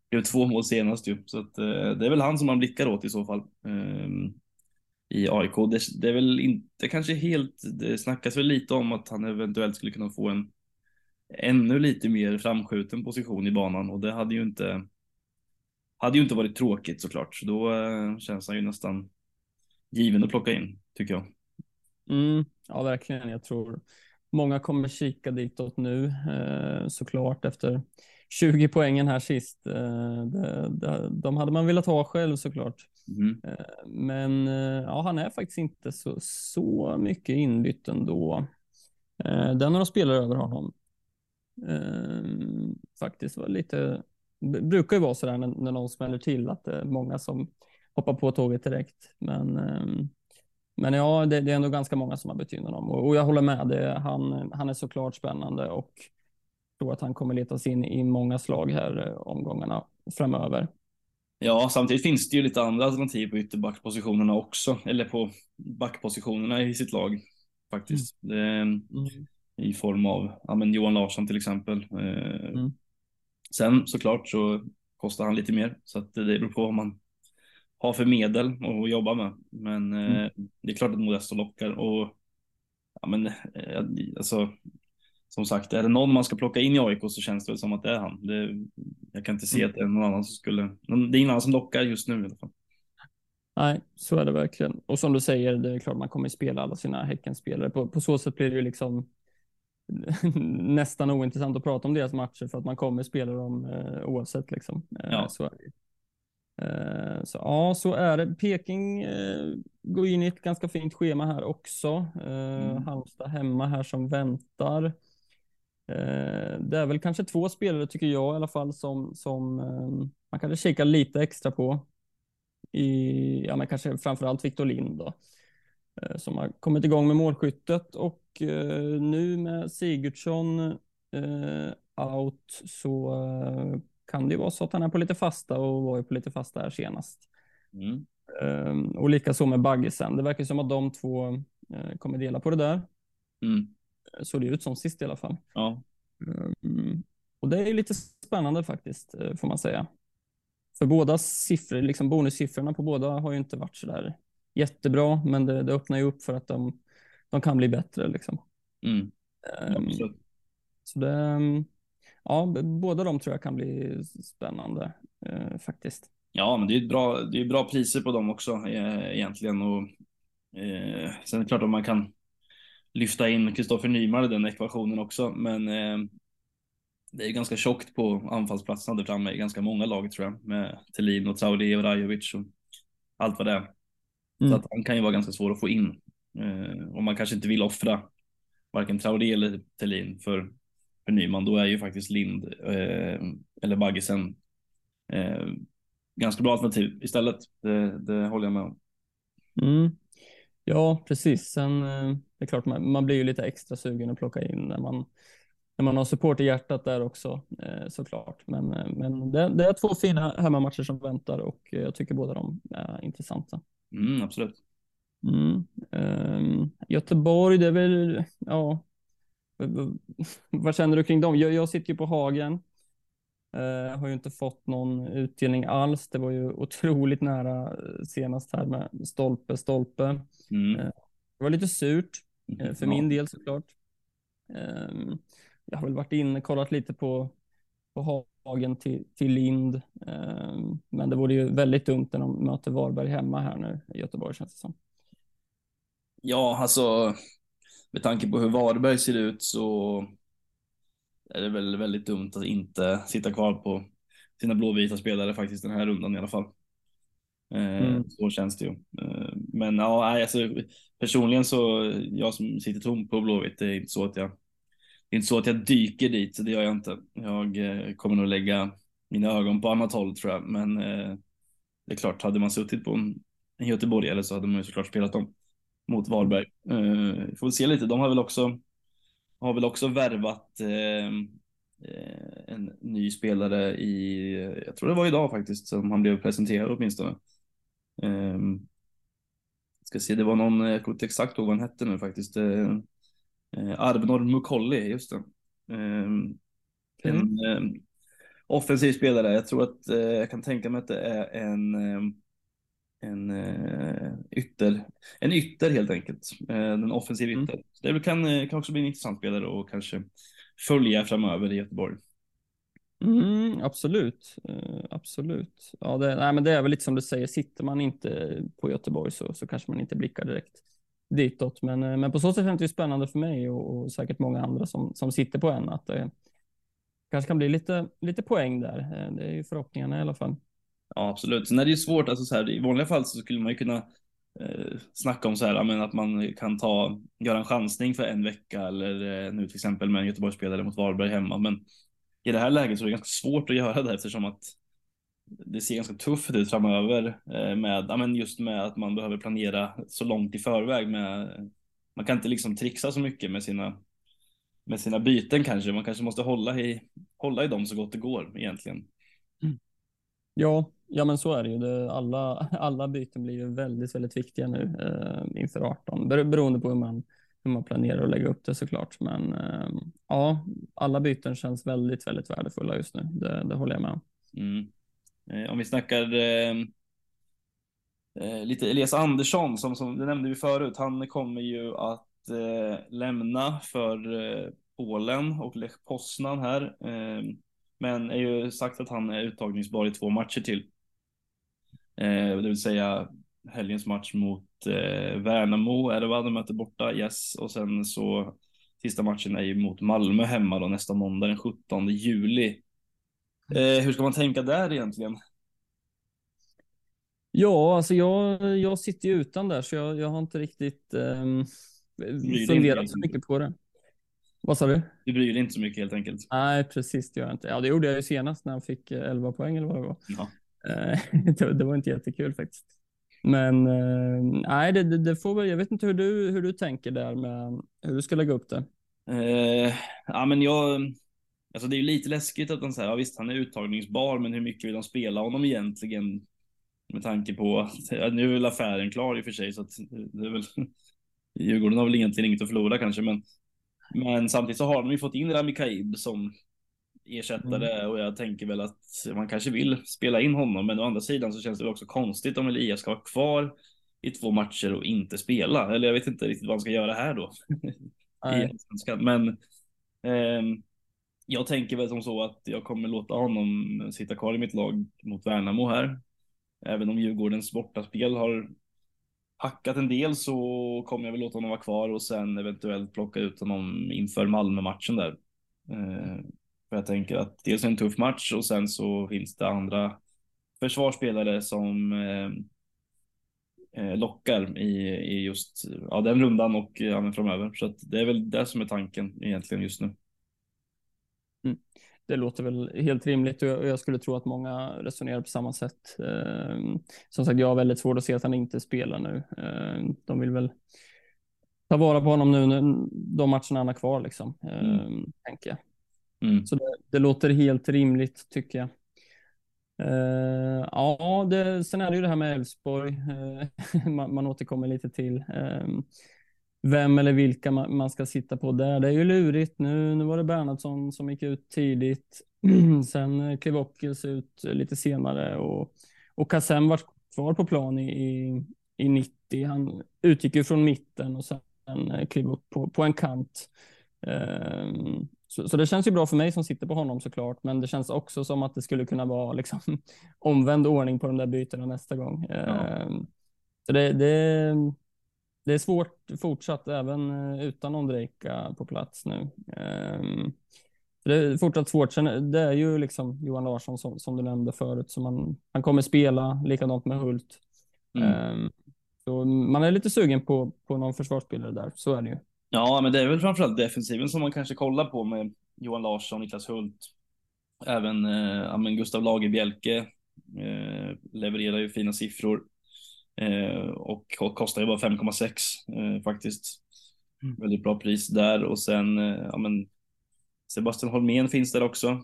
blev två mål senast ju, så att, eh, det är väl han som man blickar åt i så fall. Eh, I AIK. Det, det, är väl inte kanske helt, det snackas väl lite om att han eventuellt skulle kunna få en ännu lite mer framskjuten position i banan och det hade ju inte hade ju inte varit tråkigt såklart, så då eh, känns han ju nästan given att plocka in, tycker jag. Mm, ja, verkligen. Jag tror många kommer kika ditåt nu, eh, såklart efter 20 poängen här sist. Eh, de hade man velat ha själv såklart. Mm. Eh, men eh, ja, han är faktiskt inte så, så mycket inbytt ändå. Den har några spelare över honom. Faktiskt var lite, det brukar ju vara så där när, när någon smäller till att det är många som hoppar på tåget direkt. Men, men ja, det, det är ändå ganska många som har in honom och, och jag håller med. Det, han, han är såklart spännande och tror att han kommer letas in i många slag här eh, omgångarna framöver. Ja, samtidigt finns det ju lite andra alternativ på ytterbackpositionerna också, eller på backpositionerna i sitt lag faktiskt. Mm. Mm. I form av ja, men Johan Larsson till exempel. Eh, mm. Sen såklart så kostar han lite mer så att det beror på vad man har för medel att jobba med. Men eh, mm. det är klart att Modesto lockar och ja, men alltså som sagt, är det någon man ska plocka in i AIK så känns det väl som att det är han. Det, jag kan inte se mm. att det är någon annan som skulle, det är ingen annan som lockar just nu i alla fall. Nej, så är det verkligen. Och som du säger, det är klart man kommer spela alla sina Häckenspelare. På, på så sätt blir det ju liksom nästan ointressant att prata om deras matcher för att man kommer spela dem eh, oavsett liksom. Eh, ja. Så. Eh, så ja, så är det. Peking eh, går in i ett ganska fint schema här också. Eh, mm. Halmstad hemma här som väntar. Eh, det är väl kanske två spelare tycker jag i alla fall som, som eh, man kanske kika lite extra på. I, ja, men kanske framförallt Victor Lind då, eh, som har kommit igång med målskyttet och nu med Sigurdsson out så kan det ju vara så att han är på lite fasta och var ju på lite fasta här senast. Mm. Um, och likaså med Baggesen. Det verkar som att de två uh, kommer dela på det där. Mm. Så det ut som sist i alla fall. Ja. Um, och det är lite spännande faktiskt, uh, får man säga. För båda siffror, liksom bonussiffrorna på båda har ju inte varit så där jättebra, men det, det öppnar ju upp för att de, de kan bli bättre. Liksom. Mm. Um, så det, ja, båda de tror jag kan bli spännande uh, faktiskt. Ja, men det är bra, det är bra priser på dem också eh, egentligen. Och, eh, sen är det klart att man kan lyfta in Kristoffer Nyman i den ekvationen också, men eh, det är ganska tjockt på anfallsplatserna där framme i ganska många lag tror jag, med Thelin och Traoré och Rajovic och allt vad det är. Mm. Så att han kan ju vara ganska svår att få in. Eh, och man kanske inte vill offra varken Traoré eller Thelin för, för Nyman, då är ju faktiskt Lind eh, eller Baggesen eh, ganska bra alternativ istället. Det, det håller jag med om. Mm. Ja, precis. Sen eh, det är klart, man, man blir ju lite extra sugen att plocka in när man, när man har support i hjärtat där också eh, såklart. Men, eh, men det, det, är två fina hemmamatcher som väntar och jag tycker båda de är intressanta. Mm, absolut. Mm. Um, Göteborg, det är väl, ja, vad känner du kring dem? Jag, jag sitter ju på Hagen. Uh, har ju inte fått någon utdelning alls. Det var ju otroligt nära senast här med stolpe, stolpe. Mm. Uh, det var lite surt uh, för ja. min del såklart. Um, jag har väl varit inne och kollat lite på, på Hagen till, till Lind. Um, men det vore ju väldigt dumt när de möter Varberg hemma här nu i Göteborg känns det som. Ja, alltså med tanke på hur Varberg ser ut så är det väl väldigt dumt att inte sitta kvar på sina blåvita spelare faktiskt den här rundan i alla fall. Eh, mm. Så känns det ju. Eh, men ja, alltså, personligen så, jag som sitter tom på Blåvitt, det är inte så att jag, det är inte så att jag dyker dit, så det gör jag inte. Jag eh, kommer nog lägga mina ögon på annat håll tror jag, men det är klart, hade man suttit på en Göteborg eller så hade man ju såklart spelat dem mot Varberg. Uh, får se lite, de har väl också, har väl också värvat uh, en ny spelare i, jag tror det var idag faktiskt, som han blev presenterad åtminstone. Um, ska se, det var någon, jag kommer inte exakt ihåg vad han hette nu faktiskt. Uh, Arbnor Mukolli, just det. Um, en um, offensiv spelare. Jag tror att uh, jag kan tänka mig att det är en en uh, ytter, en ytter helt enkelt. Uh, en offensiv ytter. Mm. det kan, uh, kan också bli en intressant spelare och kanske följa framöver i Göteborg. Mm, absolut, absolut. Ja, det, nej, men det är väl lite som du säger, sitter man inte på Göteborg så, så kanske man inte blickar direkt ditåt. Men, men på så sätt känns det spännande för mig och, och, säkert många andra som, som sitter på en att det kanske kan bli lite, lite poäng där. Det är ju förhoppningarna i alla fall. Ja, absolut. Sen är det ju svårt, alltså så här, i vanliga fall så skulle man ju kunna eh, snacka om så här, men att man kan ta, göra en chansning för en vecka eller eh, nu till exempel med en Göteborgsspelare mot Varberg hemma. Men i det här läget så är det ganska svårt att göra det eftersom att det ser ganska tufft ut framöver eh, med, ja, men just med att man behöver planera så långt i förväg med, man kan inte liksom trixa så mycket med sina med sina byten kanske. Man kanske måste hålla i, hålla i dem så gott det går egentligen. Mm. Ja, Ja, men så är det ju. Det, alla, alla byten blir ju väldigt, väldigt viktiga nu eh, inför 18, beroende på hur man, hur man planerar att lägga upp det såklart. Men eh, ja, alla byten känns väldigt, väldigt värdefulla just nu. Det, det håller jag med om. Mm. Eh, om vi snackar ehm, eh, lite Elias Andersson, som, som det nämnde vi förut, han kommer ju att eh, lämna för eh, Polen och Lech Poznan här. Ehm, men är ju sagt att han är uttagningsbar i två matcher till. Eh, det vill säga helgens match mot eh, Värnamo är det va? De möter borta, yes. Och sen så sista matchen är ju mot Malmö hemma då nästa måndag den 17 juli. Eh, hur ska man tänka där egentligen? Ja, alltså jag, jag sitter ju utan där så jag, jag har inte riktigt um, funderat så mycket på det. Vad sa du? Du bryr dig inte så mycket helt enkelt. Nej, precis det gör jag inte. Ja, det gjorde jag ju senast när han fick 11 eh, poäng eller vad det var. Ja. Eh, det, var inte jättekul faktiskt. Men eh, nej, det, det, får väl, jag vet inte hur du, hur du tänker där med hur du ska lägga upp det. Eh, ja, men jag, alltså det är ju lite läskigt att han säger, ja visst han är uttagningsbar, men hur mycket vill de spela honom egentligen? Med tanke på att nu är väl affären klar i och för sig så att det är väl Djurgården har väl egentligen inget att förlora kanske men men samtidigt så har de ju fått in Rami Kaib som ersättare mm. och jag tänker väl att man kanske vill spela in honom men å andra sidan så känns det också konstigt om Elias ska vara kvar i två matcher och inte spela eller jag vet inte riktigt vad han ska göra här då. men eh, jag tänker väl som så att jag kommer låta honom sitta kvar i mitt lag mot Värnamo här. Även om Djurgårdens bortaspel har hackat en del så kommer jag väl låta honom vara kvar och sen eventuellt plocka ut honom inför Malmö-matchen där. Eh, för jag tänker att dels en tuff match och sen så finns det andra försvarsspelare som eh, eh lockar i, i just ja, den rundan och ja, framöver. Så det är väl det som är tanken egentligen just nu. Mm. Det låter väl helt rimligt och jag skulle tro att många resonerar på samma sätt. Ehm, som sagt, jag har väldigt svårt att se att han inte spelar nu. Ehm, de vill väl ta vara på honom nu de matcherna han har kvar liksom, mm. Ehm, tänker jag. Mm. Så det, det, låter helt rimligt tycker jag. Uh, ja, det, sen är det ju det här med Elfsborg. Uh, man, man återkommer lite till. Uh, vem eller vilka man, man, ska sitta på där. Det är ju lurigt. Nu, nu var det Bernhardsson som gick ut tidigt. sen eh, klev Ockels ut lite senare och, och Kassem var kvar på plan i, i, i 90. Han utgick ju från mitten och sen klev upp på, på en kant. Um, så, så, det känns ju bra för mig som sitter på honom såklart, men det känns också som att det skulle kunna vara liksom omvänd ordning på de där bytena nästa gång. Ja. Um, så det, det, det, är svårt fortsatt även eh, utan Ondrejka på plats nu. Um, det är fortsatt svårt. Sen, det är ju liksom Johan Larsson som, som du nämnde förut, så man, han kommer spela likadant med Hult. Mm. Um, så man är lite sugen på, på någon försvarsspelare där, så är det ju. Ja, men det är väl framförallt defensiven som man kanske kollar på med Johan Larsson, Niklas Hult. Även eh, Gustav Lagerbjälke eh, levererar ju fina siffror. Eh, och kostar ju bara 5,6 eh, faktiskt. Mm. Väldigt bra pris där och sen eh, ja, men Sebastian Holmén finns där också.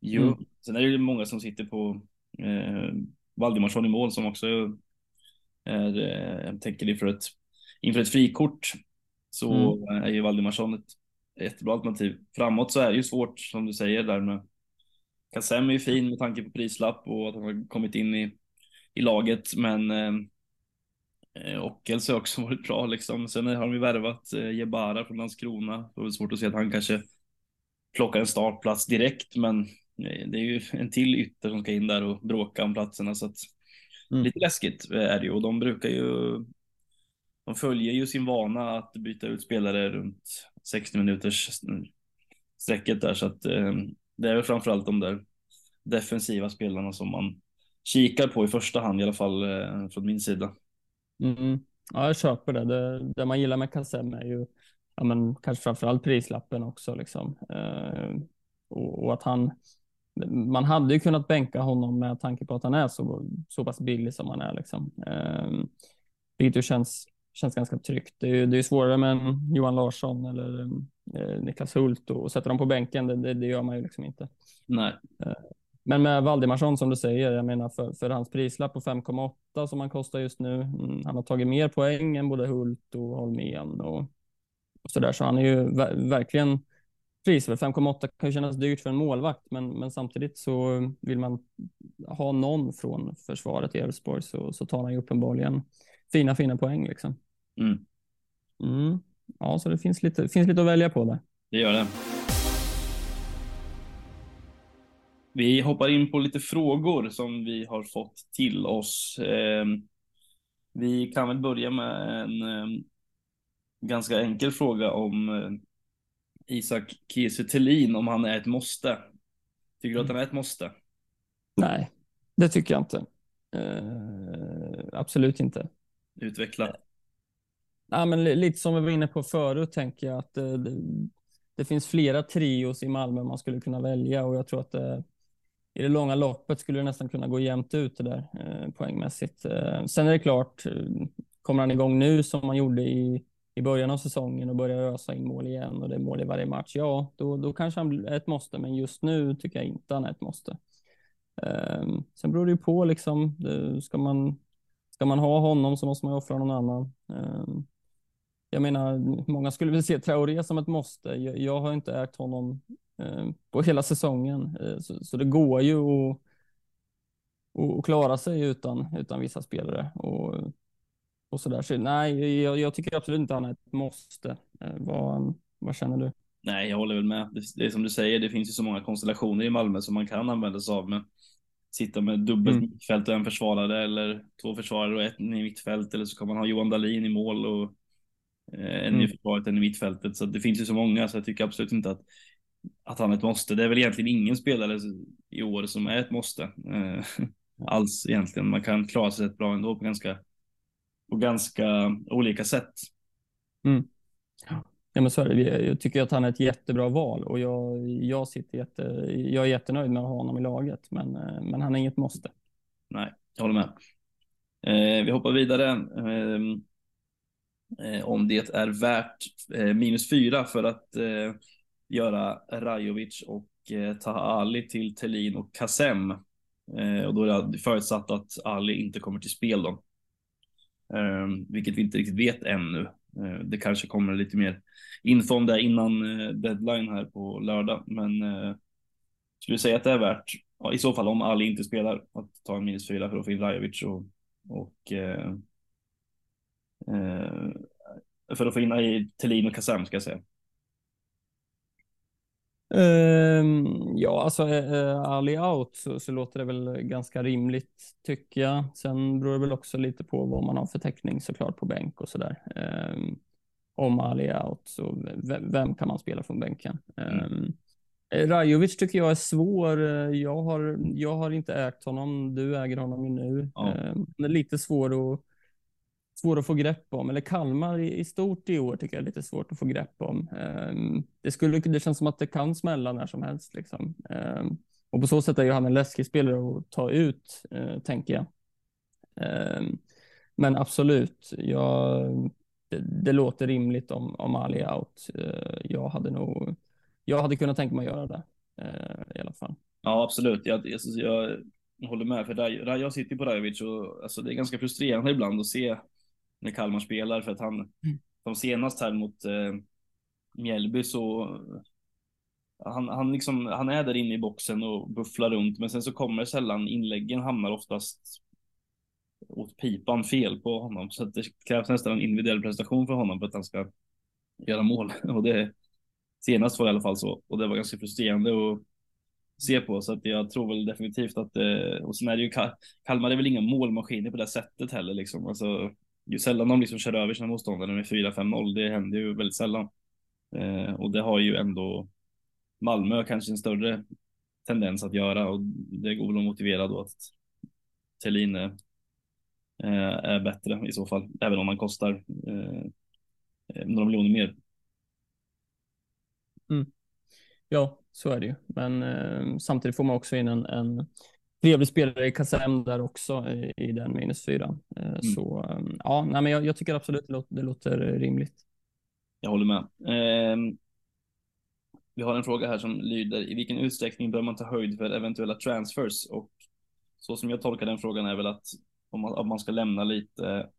Jo, mm. sen är det ju många som sitter på eh, Valdimarsson i mål som också är, eh, tänker inför ett, inför ett frikort så mm. är ju Valdimarsson ett jättebra alternativ. Framåt så är det ju svårt som du säger där med Kassem är ju fin med tanke på prislapp och att han har kommit in i, i laget men eh, eh Ockels har också varit bra liksom. Sen har de ju värvat eh, Jebara från Landskrona. Det är svårt att se att han kanske plockar en startplats direkt men eh, det är ju en till ytter som ska in där och bråka om platserna så att mm. lite läskigt är det ju och de brukar ju de följer ju sin vana att byta ut spelare runt 60 minuters strecket där så att eh, det är väl framförallt de där defensiva spelarna som man kikar på i första hand i alla fall eh, från min sida. Mm. Ja, jag köper det. det. Det man gillar med Kassem är ju ja, men kanske framförallt prislappen också liksom. Eh, och, och, att han man hade ju kunnat bänka honom med tanke på att han är så, så pass billig som han är liksom. Eh, vilket ju känns känns ganska tryggt. Det är ju det är svårare med en Johan Larsson eller eh, Niklas Hult och sätta dem på bänken. Det, det, det, gör man ju liksom inte. Nej. Eh, men med Valdimarsson som du säger, jag menar för, för hans prislapp på 5,8 som han kostar just nu. Mm, han har tagit mer poäng än både Hult och Holmén och, och så där, så han är ju ver verkligen prisvärd. 5,8 kan ju kännas dyrt för en målvakt, men, men samtidigt så vill man ha någon från försvaret i Elfsborg så, så tar han ju uppenbarligen fina, fina poäng liksom. Mm. Mm. Ja, så det finns lite, finns lite att välja på där. Det gör det. Vi hoppar in på lite frågor som vi har fått till oss. Ehm, vi kan väl börja med en ehm, ganska enkel fråga om eh, Isak Kiese om han är ett måste. Tycker du att han är ett måste? Nej, det tycker jag inte. Uh, absolut inte. Utveckla. Ja, men lite som vi var inne på förut tänker jag att eh, det, det, finns flera trios i Malmö man skulle kunna välja och jag tror att det, i det långa loppet skulle det nästan kunna gå jämnt ut det där eh, poängmässigt. Eh, sen är det klart, eh, kommer han igång nu som man gjorde i, i början av säsongen och börjar ösa in mål igen och det är mål i varje match, ja, då, då kanske han är ett måste, men just nu tycker jag inte han är ett måste. Ehm, sen beror det ju på liksom, ska man, ska man ha honom så måste man offra någon annan. Ehm, jag menar, många skulle väl se Traoré som ett måste. Jag, jag har inte ägt honom um, på hela säsongen, uh, så, så, det går ju att, att klara sig utan, utan vissa spelare. Och, och så där. Så, nej, jag, jag, tycker absolut inte han är ett måste. Uh, vad, vad känner du? Nej, jag håller väl med. Det, det är som du säger, det finns ju så många konstellationer i Malmö som man kan använda sig av. Men sitta med dubbelt mm. mittfält och en försvarare eller två försvarare och ett i mittfält eller så kan man ha Johan Dahlin i mål och eh, en mm. i försvaret, en i mittfältet. Så det finns ju så många så jag tycker absolut inte att, att han är ett måste. Det är väl egentligen ingen spelare i år som är ett måste eh, alls egentligen. Man kan klara sig rätt bra ändå på ganska, på ganska olika sätt. Mm. Ja, men så är det. Jag tycker att han är ett jättebra val och jag, jag, sitter jätte, jag är jättenöjd med att ha honom i laget, men, eh, men han är inget måste. Nej, jag håller med. Eh, vi hoppar vidare. Eh, Eh, om det är värt eh, minus fyra för att eh, göra Rajovic och eh, Taha Ali till Telin och Kassem. Eh, och då är det förutsatt att Ali inte kommer till spel då. Ehm, vilket vi inte riktigt vet ännu. Eh, det kanske kommer lite mer info om det innan eh, deadline här på lördag, men eh, skulle säga att det är värt, ja, i så fall om Ali inte spelar, att ta en minus fyra för att få in Rajovic och, och eh, för att få in Thelin och Kassem ska jag säga. Um, ja, alltså uh, Ali out så, så, låter det väl ganska rimligt tycker jag. Sen beror det väl också lite på vad man har för täckning såklart på bänk och sådär. Um, om Ali out så vem, vem, kan man spela från bänken? Um, Rajovic tycker jag är svår. Jag har, jag har inte ägt honom. Du äger honom ju nu. Ja. är lite svår att svår att få grepp om. Eller Kalmar i, i stort i år tycker jag är lite svårt att få grepp om. Ehm, det, skulle, det känns som att det kan smälla när som helst. Liksom. Ehm, och på så sätt är ju han en läskig spelare att ta ut, eh, tänker jag. Ehm, men absolut, jag, det, det, låter rimligt om, om Ali är out. Eh, jag hade nog, jag hade kunnat tänka mig att göra det eh, i alla fall. Ja, absolut. Jag, jag, jag håller med, för jag sitter på Rajovic och alltså, det är ganska frustrerande ibland att se när Kalmar spelar för att han, mm. de senast här mot eh, Mjällby så han, han, liksom, han är där inne i boxen och bufflar runt, men sen så kommer sällan inläggen hamnar oftast åt pipan fel på honom. Så att det krävs nästan en individuell prestation för honom för att han ska göra mål. Och det senast var det i alla fall så. Och det var ganska frustrerande att se på. Så att jag tror väl definitivt att, eh, och sen är det ju Kalmar är väl inga målmaskiner på det sättet heller liksom. Alltså, ju sällan de liksom kör över sina motståndare med 4-5-0. Det händer ju väldigt sällan. Eh, och det har ju ändå Malmö kanske en större tendens att göra och det går väl att motivera då att Thelin är, eh, är bättre i så fall, även om han kostar eh, eh, några miljoner mer. Mm. Ja, så är det ju. Men eh, samtidigt får man också in en, en trevlig spelare i Kassem där också i, i den minus fyra. Eh, mm. Så ehm, ja, nej, men jag, jag, tycker absolut det låter, det låter rimligt. Jag håller med. Eh, vi har en fråga här som lyder i vilken utsträckning bör man ta höjd för eventuella transfers? Och så som jag tolkar den frågan är väl att om man, om man ska lämna lite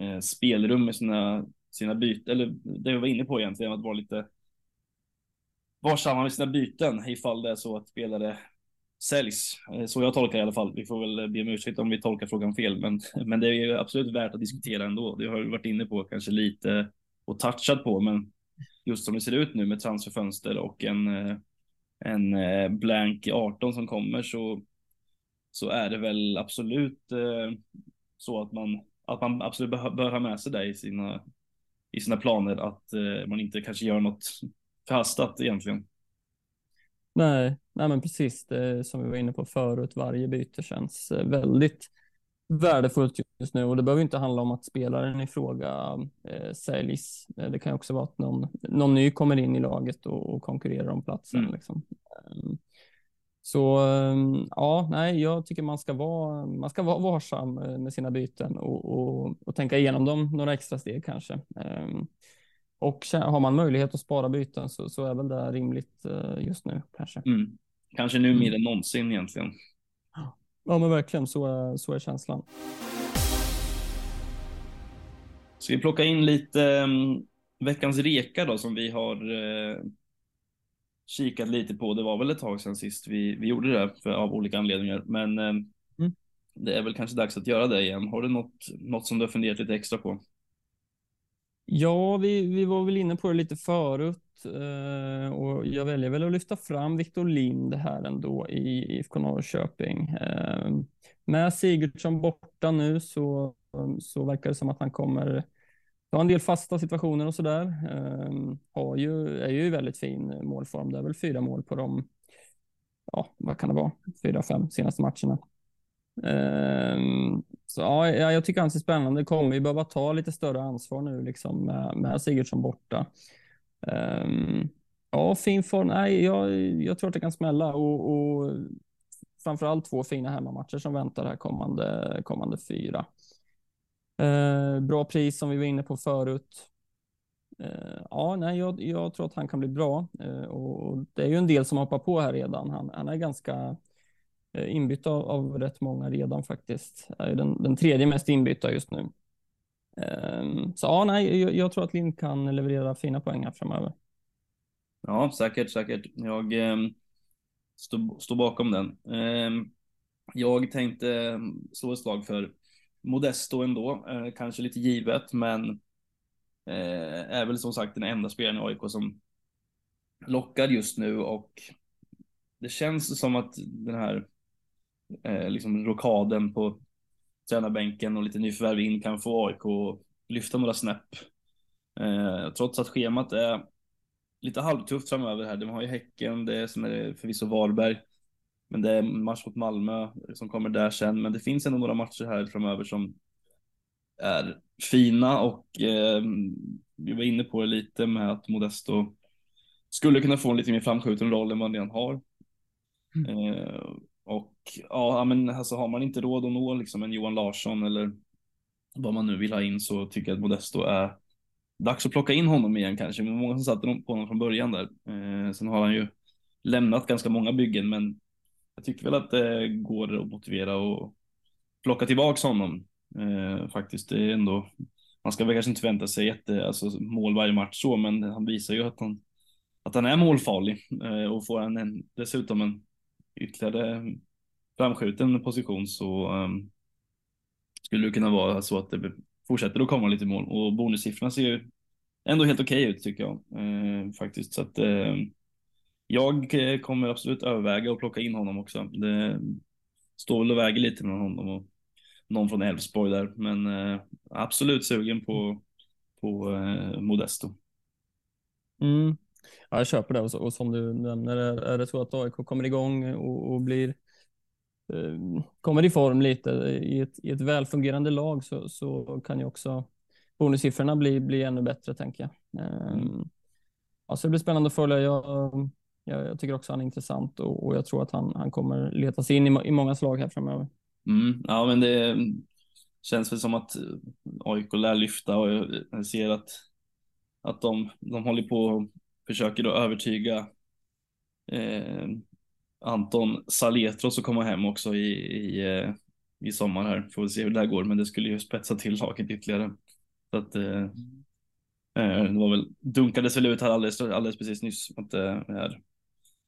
eh, spelrum med sina, sina byten, eller det jag var inne på egentligen, att vara lite varsamma med sina byten ifall det är så att spelare säljs. Eh, så jag tolkar i alla fall. Vi får väl be om ursäkt om vi tolkar frågan fel, men, men det är ju absolut värt att diskutera ändå. Det har vi varit inne på kanske lite och touchat på, men just som det ser ut nu med transferfönster och en, eh, en eh, blank 18 som kommer så, så är det väl absolut så att man, att man absolut bör, ha med sig det i sina, i sina planer, att man inte kanske gör något förhastat egentligen. Nej, nej men precis det som vi var inne på förut. Varje byte känns eh, väldigt värdefullt just nu och det behöver inte handla om att spelaren i fråga eh, säljs. Eh, det kan också vara att någon, någon ny kommer in i laget och, och konkurrerar om platsen. Mm. Liksom. Ehm, så ehm, ja, nej, jag tycker man ska vara, man ska vara varsam eh, med sina byten och, och, och tänka igenom dem några extra steg kanske. Och har man möjlighet att spara byten så, så är väl det rimligt eh, just nu kanske. Mm. Kanske nu mer mm. än någonsin egentligen. Ja, men verkligen så är, så är känslan. Ska vi plocka in lite um, veckans reka då som vi har uh, kikat lite på. Det var väl ett tag sedan sist vi, vi gjorde det för, av olika anledningar, men uh, mm. det är väl kanske dags att göra det igen. Har du något, något som du har funderat lite extra på? Ja, vi, vi var väl inne på det lite förut eh, och jag väljer väl att lyfta fram Viktor Lind här ändå i IFK Norrköping. Eh, med Sigurdsson borta nu så, så verkar det som att han kommer ha en del fasta situationer och sådär. Eh, har ju, är ju i väldigt fin målform. Det är väl fyra mål på de, ja, vad kan det vara, fyra, fem senaste matcherna. Ehm, så ja, jag tycker han ser spännande. Det kommer ju behöva ta lite större ansvar nu liksom med, med Sigurdsson borta. Ehm, ja, fin form. Nej, jag, jag tror att det kan smälla och, och framförallt två fina hemmamatcher som väntar här kommande, kommande fyra. Eh, bra pris som vi var inne på förut. Eh, ja, nej, jag, jag, tror att han kan bli bra eh, och det är ju en del som hoppar på här redan. Han, han är ganska Eh, inbytta av, av rätt många redan faktiskt. Är den, den tredje mest inbytta just nu. Ehm, så ja, nej, jag, jag, tror att Lind kan leverera fina poäng här framöver. Ja, säkert, säkert. Jag eh, står, stå bakom den. Eh, jag tänkte ehm, slå ett slag för Modesto ändå, eh, kanske lite givet, men eh, är väl som sagt den enda spelaren i AIK som lockar just nu och det känns som att den här eh, liksom rokaden på tränarbänken och lite nyförvärv in kan få AIK att lyfta några snäpp. Eh, trots att schemat är lite halvtufft framöver här. De har ju Häcken, det är som är förvisso Varberg. Men det är match mot Malmö som kommer där sen. Men det finns ändå några matcher här framöver som är fina och eh, vi var inne på det lite med att Modesto skulle kunna få en lite mer framskjuten roll än vad han redan har. Mm. Eh, ja, men alltså har man inte råd att nå liksom en Johan Larsson eller vad man nu vill ha in så tycker jag att Modesto är dags att plocka in honom igen kanske. Men många som satte på honom från början där. Eh, sen har han ju lämnat ganska många byggen, men jag tycker väl att det går att motivera och plocka tillbaks honom eh, faktiskt. Det är ändå, man ska väl kanske inte vänta sig jätte, alltså mål varje match så, men han visar ju att han, att han är målfarlig eh, och får han en, dessutom en ytterligare framskjuten position så um, skulle det kunna vara så att det fortsätter att komma lite mål och bonussiffrorna ser ju ändå helt okej okay ut tycker jag uh, faktiskt. Så att uh, jag eh, kommer absolut överväga att plocka in honom också. Det står väl och väger lite med honom och någon från Elfsborg där, men uh, absolut sugen på, på eh, Modesto. Mm. Ja, jag köper det och, så, och som du nämner, är, det så att AIK kommer igång och, och blir kommer i form lite i ett, i ett välfungerande lag så, så kan ju också bonussiffrorna bli, bli ännu bättre tänker jag. Mm. Alltså det blir spännande att följa. Jag, jag, jag tycker också han är intressant och, och, jag tror att han, han kommer leta sig in i, i många slag här framöver. Mm, ja, men det känns väl som att AIK lär lyfta och jag ser att, att de, de håller på försöker då övertyga eh, Anton Saletros att komma hem också i, i, eh, i sommar här. Får vi se hur det här går, men det skulle ju spetsa till laget ytterligare. Så att eh, eh, det var väl, dunkades väl ut här alldeles, alldeles precis nyss att det är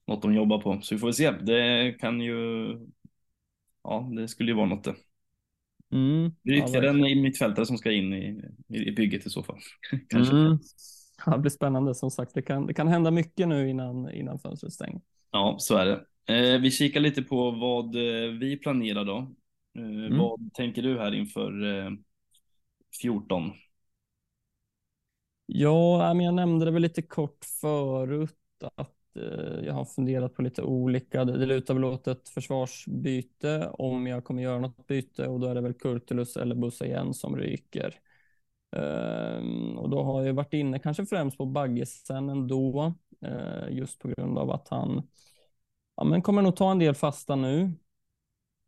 något de jobbar på. Så vi får väl se. Det kan ju, ja, det skulle ju vara något det. Mm, det är ytterligare ja, en mittfältare som ska in i, i, bygget i så fall. Kanske. Mm. Ja, det blir spännande som sagt. Det kan, det kan hända mycket nu innan, innan fönstret stänger. Ja, så är det. Eh, vi kikar lite på vad eh, vi planerar då. Eh, mm. Vad tänker du här inför eh, 14? Ja, men jag nämnde det väl lite kort förut att eh, jag har funderat på lite olika. Det, lutar väl åt ett försvarsbyte om jag kommer göra något byte och då är det väl Kurtulus eller Bussa igen som ryker. Ehm, och då har jag varit inne kanske främst på Baggesen ändå, eh, just på grund av att han ja, men kommer nog ta en del fasta nu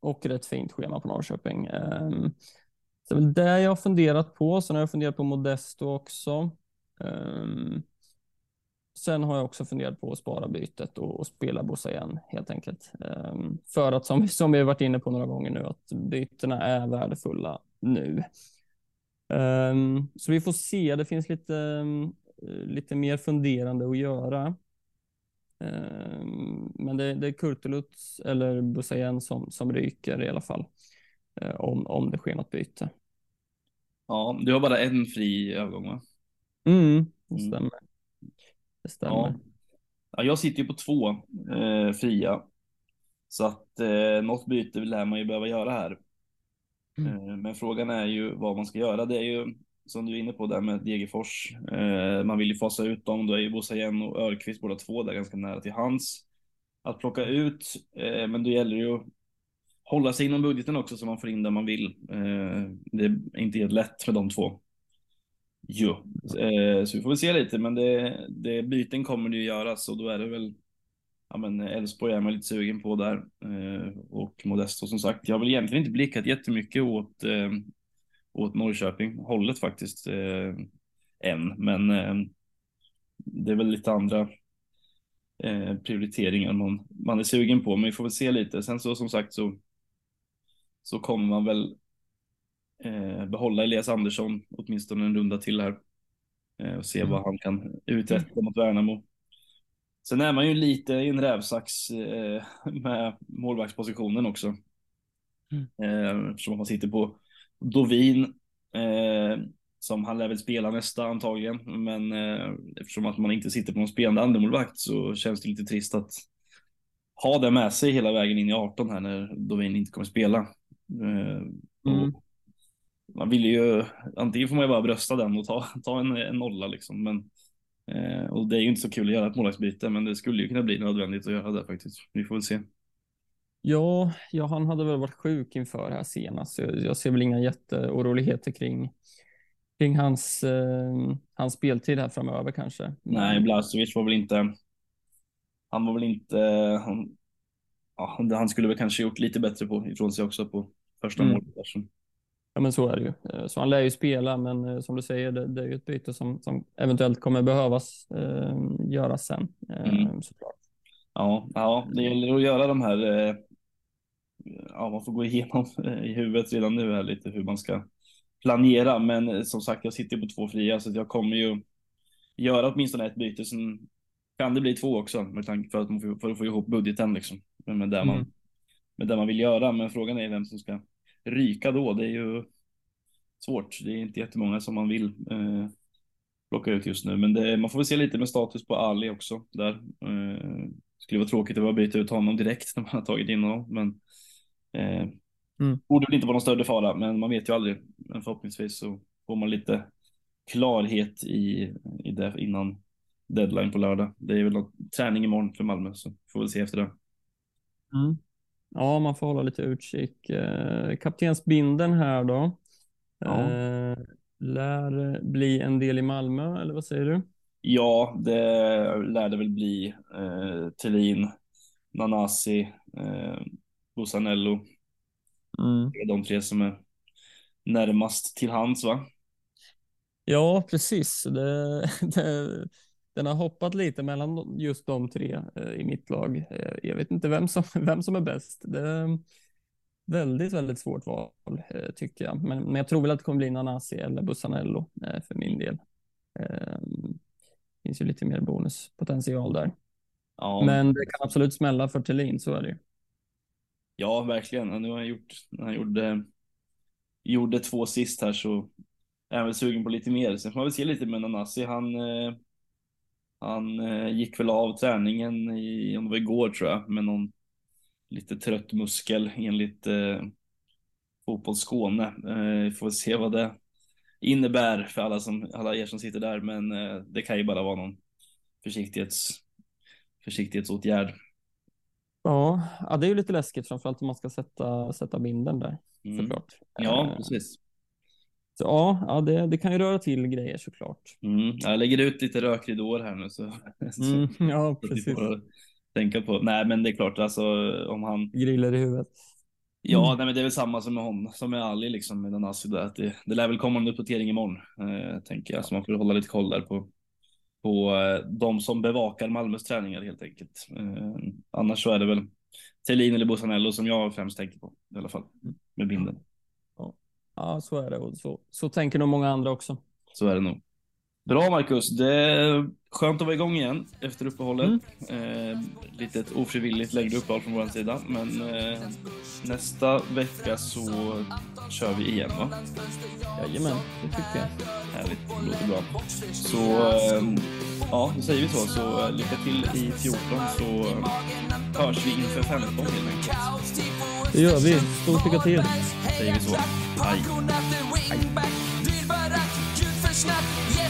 och rätt fint schema på Norrköping. Ehm, så det är väl det jag har funderat på. Sen har jag funderat på Modesto också. Ehm, sen har jag också funderat på att spara bytet och, och spela Bossa igen helt enkelt. Um, för att som, som vi har varit inne på några gånger nu att bytena är värdefulla nu. Um, så vi får se. Det finns lite, lite mer funderande att göra men det, det är Kurtulus eller Busayen som, som ryker i alla fall. Uh, om, om det sker något byte. Ja, du har bara en fri övergång va? Mm, det stämmer. Mm. Det stämmer. Ja. ja. jag sitter ju på två eh, fria. Så att eh, något byte lär man ju behöva göra här. Mm. Eh, men frågan är ju vad man ska göra. Det är ju som du är inne på där med Degerfors. Eh, man vill ju fasa ut dem. Då är ju Bosajen och Örqvist båda två där ganska nära till hands. Att plocka ut, eh, men då gäller det ju att hålla sig inom budgeten också så man får in det man vill. Eh, det är inte helt lätt med de två. Jo, eh, så vi får väl se lite, men det, det byten kommer det ju göras och då är det väl Ja men Elfsborg är man lite sugen på där eh, och Modesto som sagt. Jag har väl egentligen inte blickat jättemycket åt, eh, åt Norrköping hållet faktiskt eh, än, men eh, det är väl lite andra eh, prioriteringar man, man är sugen på, men vi får väl se lite. Sen så som sagt så så kommer man väl eh, behålla Elias Andersson åtminstone en runda till här eh, och se mm. vad han kan uträtta mot Värnamo. Sen är man ju lite i en rävsax eh, med målvaktspositionen också. Mm. Eh, eftersom man sitter på Dovin eh, som han lär väl spela nästa antagligen, men eh, eftersom att man inte sitter på någon spelande andremålvakt så känns det lite trist att ha det med sig hela vägen in i 18 här när Dovin inte kommer spela. Eh, mm. Man vill ju, antingen får man ju bara brösta den och ta, ta en, en nolla liksom. Men, eh, och det är ju inte så kul att göra ett målvaktsbyte, men det skulle ju kunna bli nödvändigt att göra det faktiskt. Vi får väl se. Ja, ja, han hade väl varit sjuk inför här senast. Jag, jag ser väl inga jätteoroligheter kring, kring hans, eh, hans speltid här framöver kanske. Nej, Blazovic var väl inte, han var väl inte, han, ja, han skulle väl kanske gjort lite bättre på ifrån sig också på första mm. målet. Ja, men så är det ju. Eh, så han lär ju spela, men eh, som du säger, det, det är ju ett byte som, som eventuellt kommer behövas eh, göras sen. Eh, mm. Såklart. Ja, ja, det gäller att göra de här. Eh, ja, man får gå igenom i huvudet redan nu här lite hur man ska planera. Men som sagt, jag sitter på två fria så jag kommer ju göra åtminstone ett byte. Sen kan det bli två också med tanke för att, för att få ihop budgeten liksom med det, man, mm. med det man vill göra. Men frågan är vem som ska ryka då. Det är ju svårt. Det är inte jättemånga som man vill eh, plocka ut just nu, men det, man får väl se lite med status på Ali också där. Eh, skulle vara tråkigt att bara byta ut honom direkt när man har tagit in honom, men eh, mm. borde väl inte vara någon större fara, men man vet ju aldrig. Men förhoppningsvis så får man lite klarhet i, i det innan deadline på lördag. Det är väl någon träning imorgon för Malmö, så får vi se efter det. Mm. Ja, man får hålla lite utkik. Eh, kaptensbinden här då. Ja. Eh, lär bli en del i Malmö, eller vad säger du? Ja, det lär det väl bli. Eh, Thelin, Nanasi, eh, Busanello. Mm. Det är de tre som är närmast till hands, va? Ja, precis. Det, det, den har hoppat lite mellan just de tre eh, i mitt lag. Eh, jag vet inte vem som, vem som är bäst. Det är väldigt, väldigt svårt val eh, tycker jag. Men, men jag tror väl att det kommer bli Nanasi eller Bussanello för min del. Det finns ju lite mer bonuspotential där. Ja. Men det kan absolut smälla för Thelin, så är det ju. Ja, verkligen. Nu har han gjort, han gjorde, gjorde två sist här så är han väl sugen på lite mer. Sen får man väl se lite med Nanasi. Han, eh, han eh, gick väl av träningen i, om det var igår tror jag, med någon lite trött muskel enligt eh, Fotboll Skåne. Eh, får se vad det innebär för alla, som, alla er som sitter där, men eh, det kan ju bara vara någon försiktighets, försiktighetsåtgärd. Ja, ja, det är ju lite läskigt, framförallt om man ska sätta, sätta binden där mm. såklart. Ja, eh, precis. Så, ja, ja det, det kan ju röra till grejer såklart. Mm, jag lägger ut lite rökridåer här nu så. Mm, ja, precis. Tänka på. Nej, men det är klart, alltså om han. Griller i huvudet. Ja, mm. nej, men det är väl samma som med honom, som med Ali liksom med den Assi där. Det, det lär väl komma en uppdatering imorgon, eh, tänker jag, så man får hålla lite koll där på på eh, de som bevakar Malmös träningar helt enkelt. Eh, annars så är det väl Thelin eller Bosanello som jag främst tänker på i alla fall med binden. Ja, så är det och så, så tänker nog många andra också. Så är det nog. Bra Marcus, det är skönt att vara igång igen efter uppehållet. Mm. Eh, litet ofrivilligt längre uppehåll från vår sida, men eh, nästa vecka så kör vi igen va? Jajamän, det tycker jag. Härligt, det låter bra. Så eh, ja, då säger vi så. Så eh, lycka till i 14 så hörs vi inför 15 helt enkelt. Det gör vi. Stort lycka till. Säger vi så. Hej. Jättekorta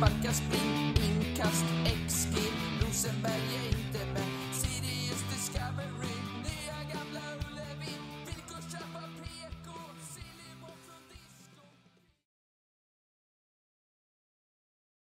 Peking Spring Inkast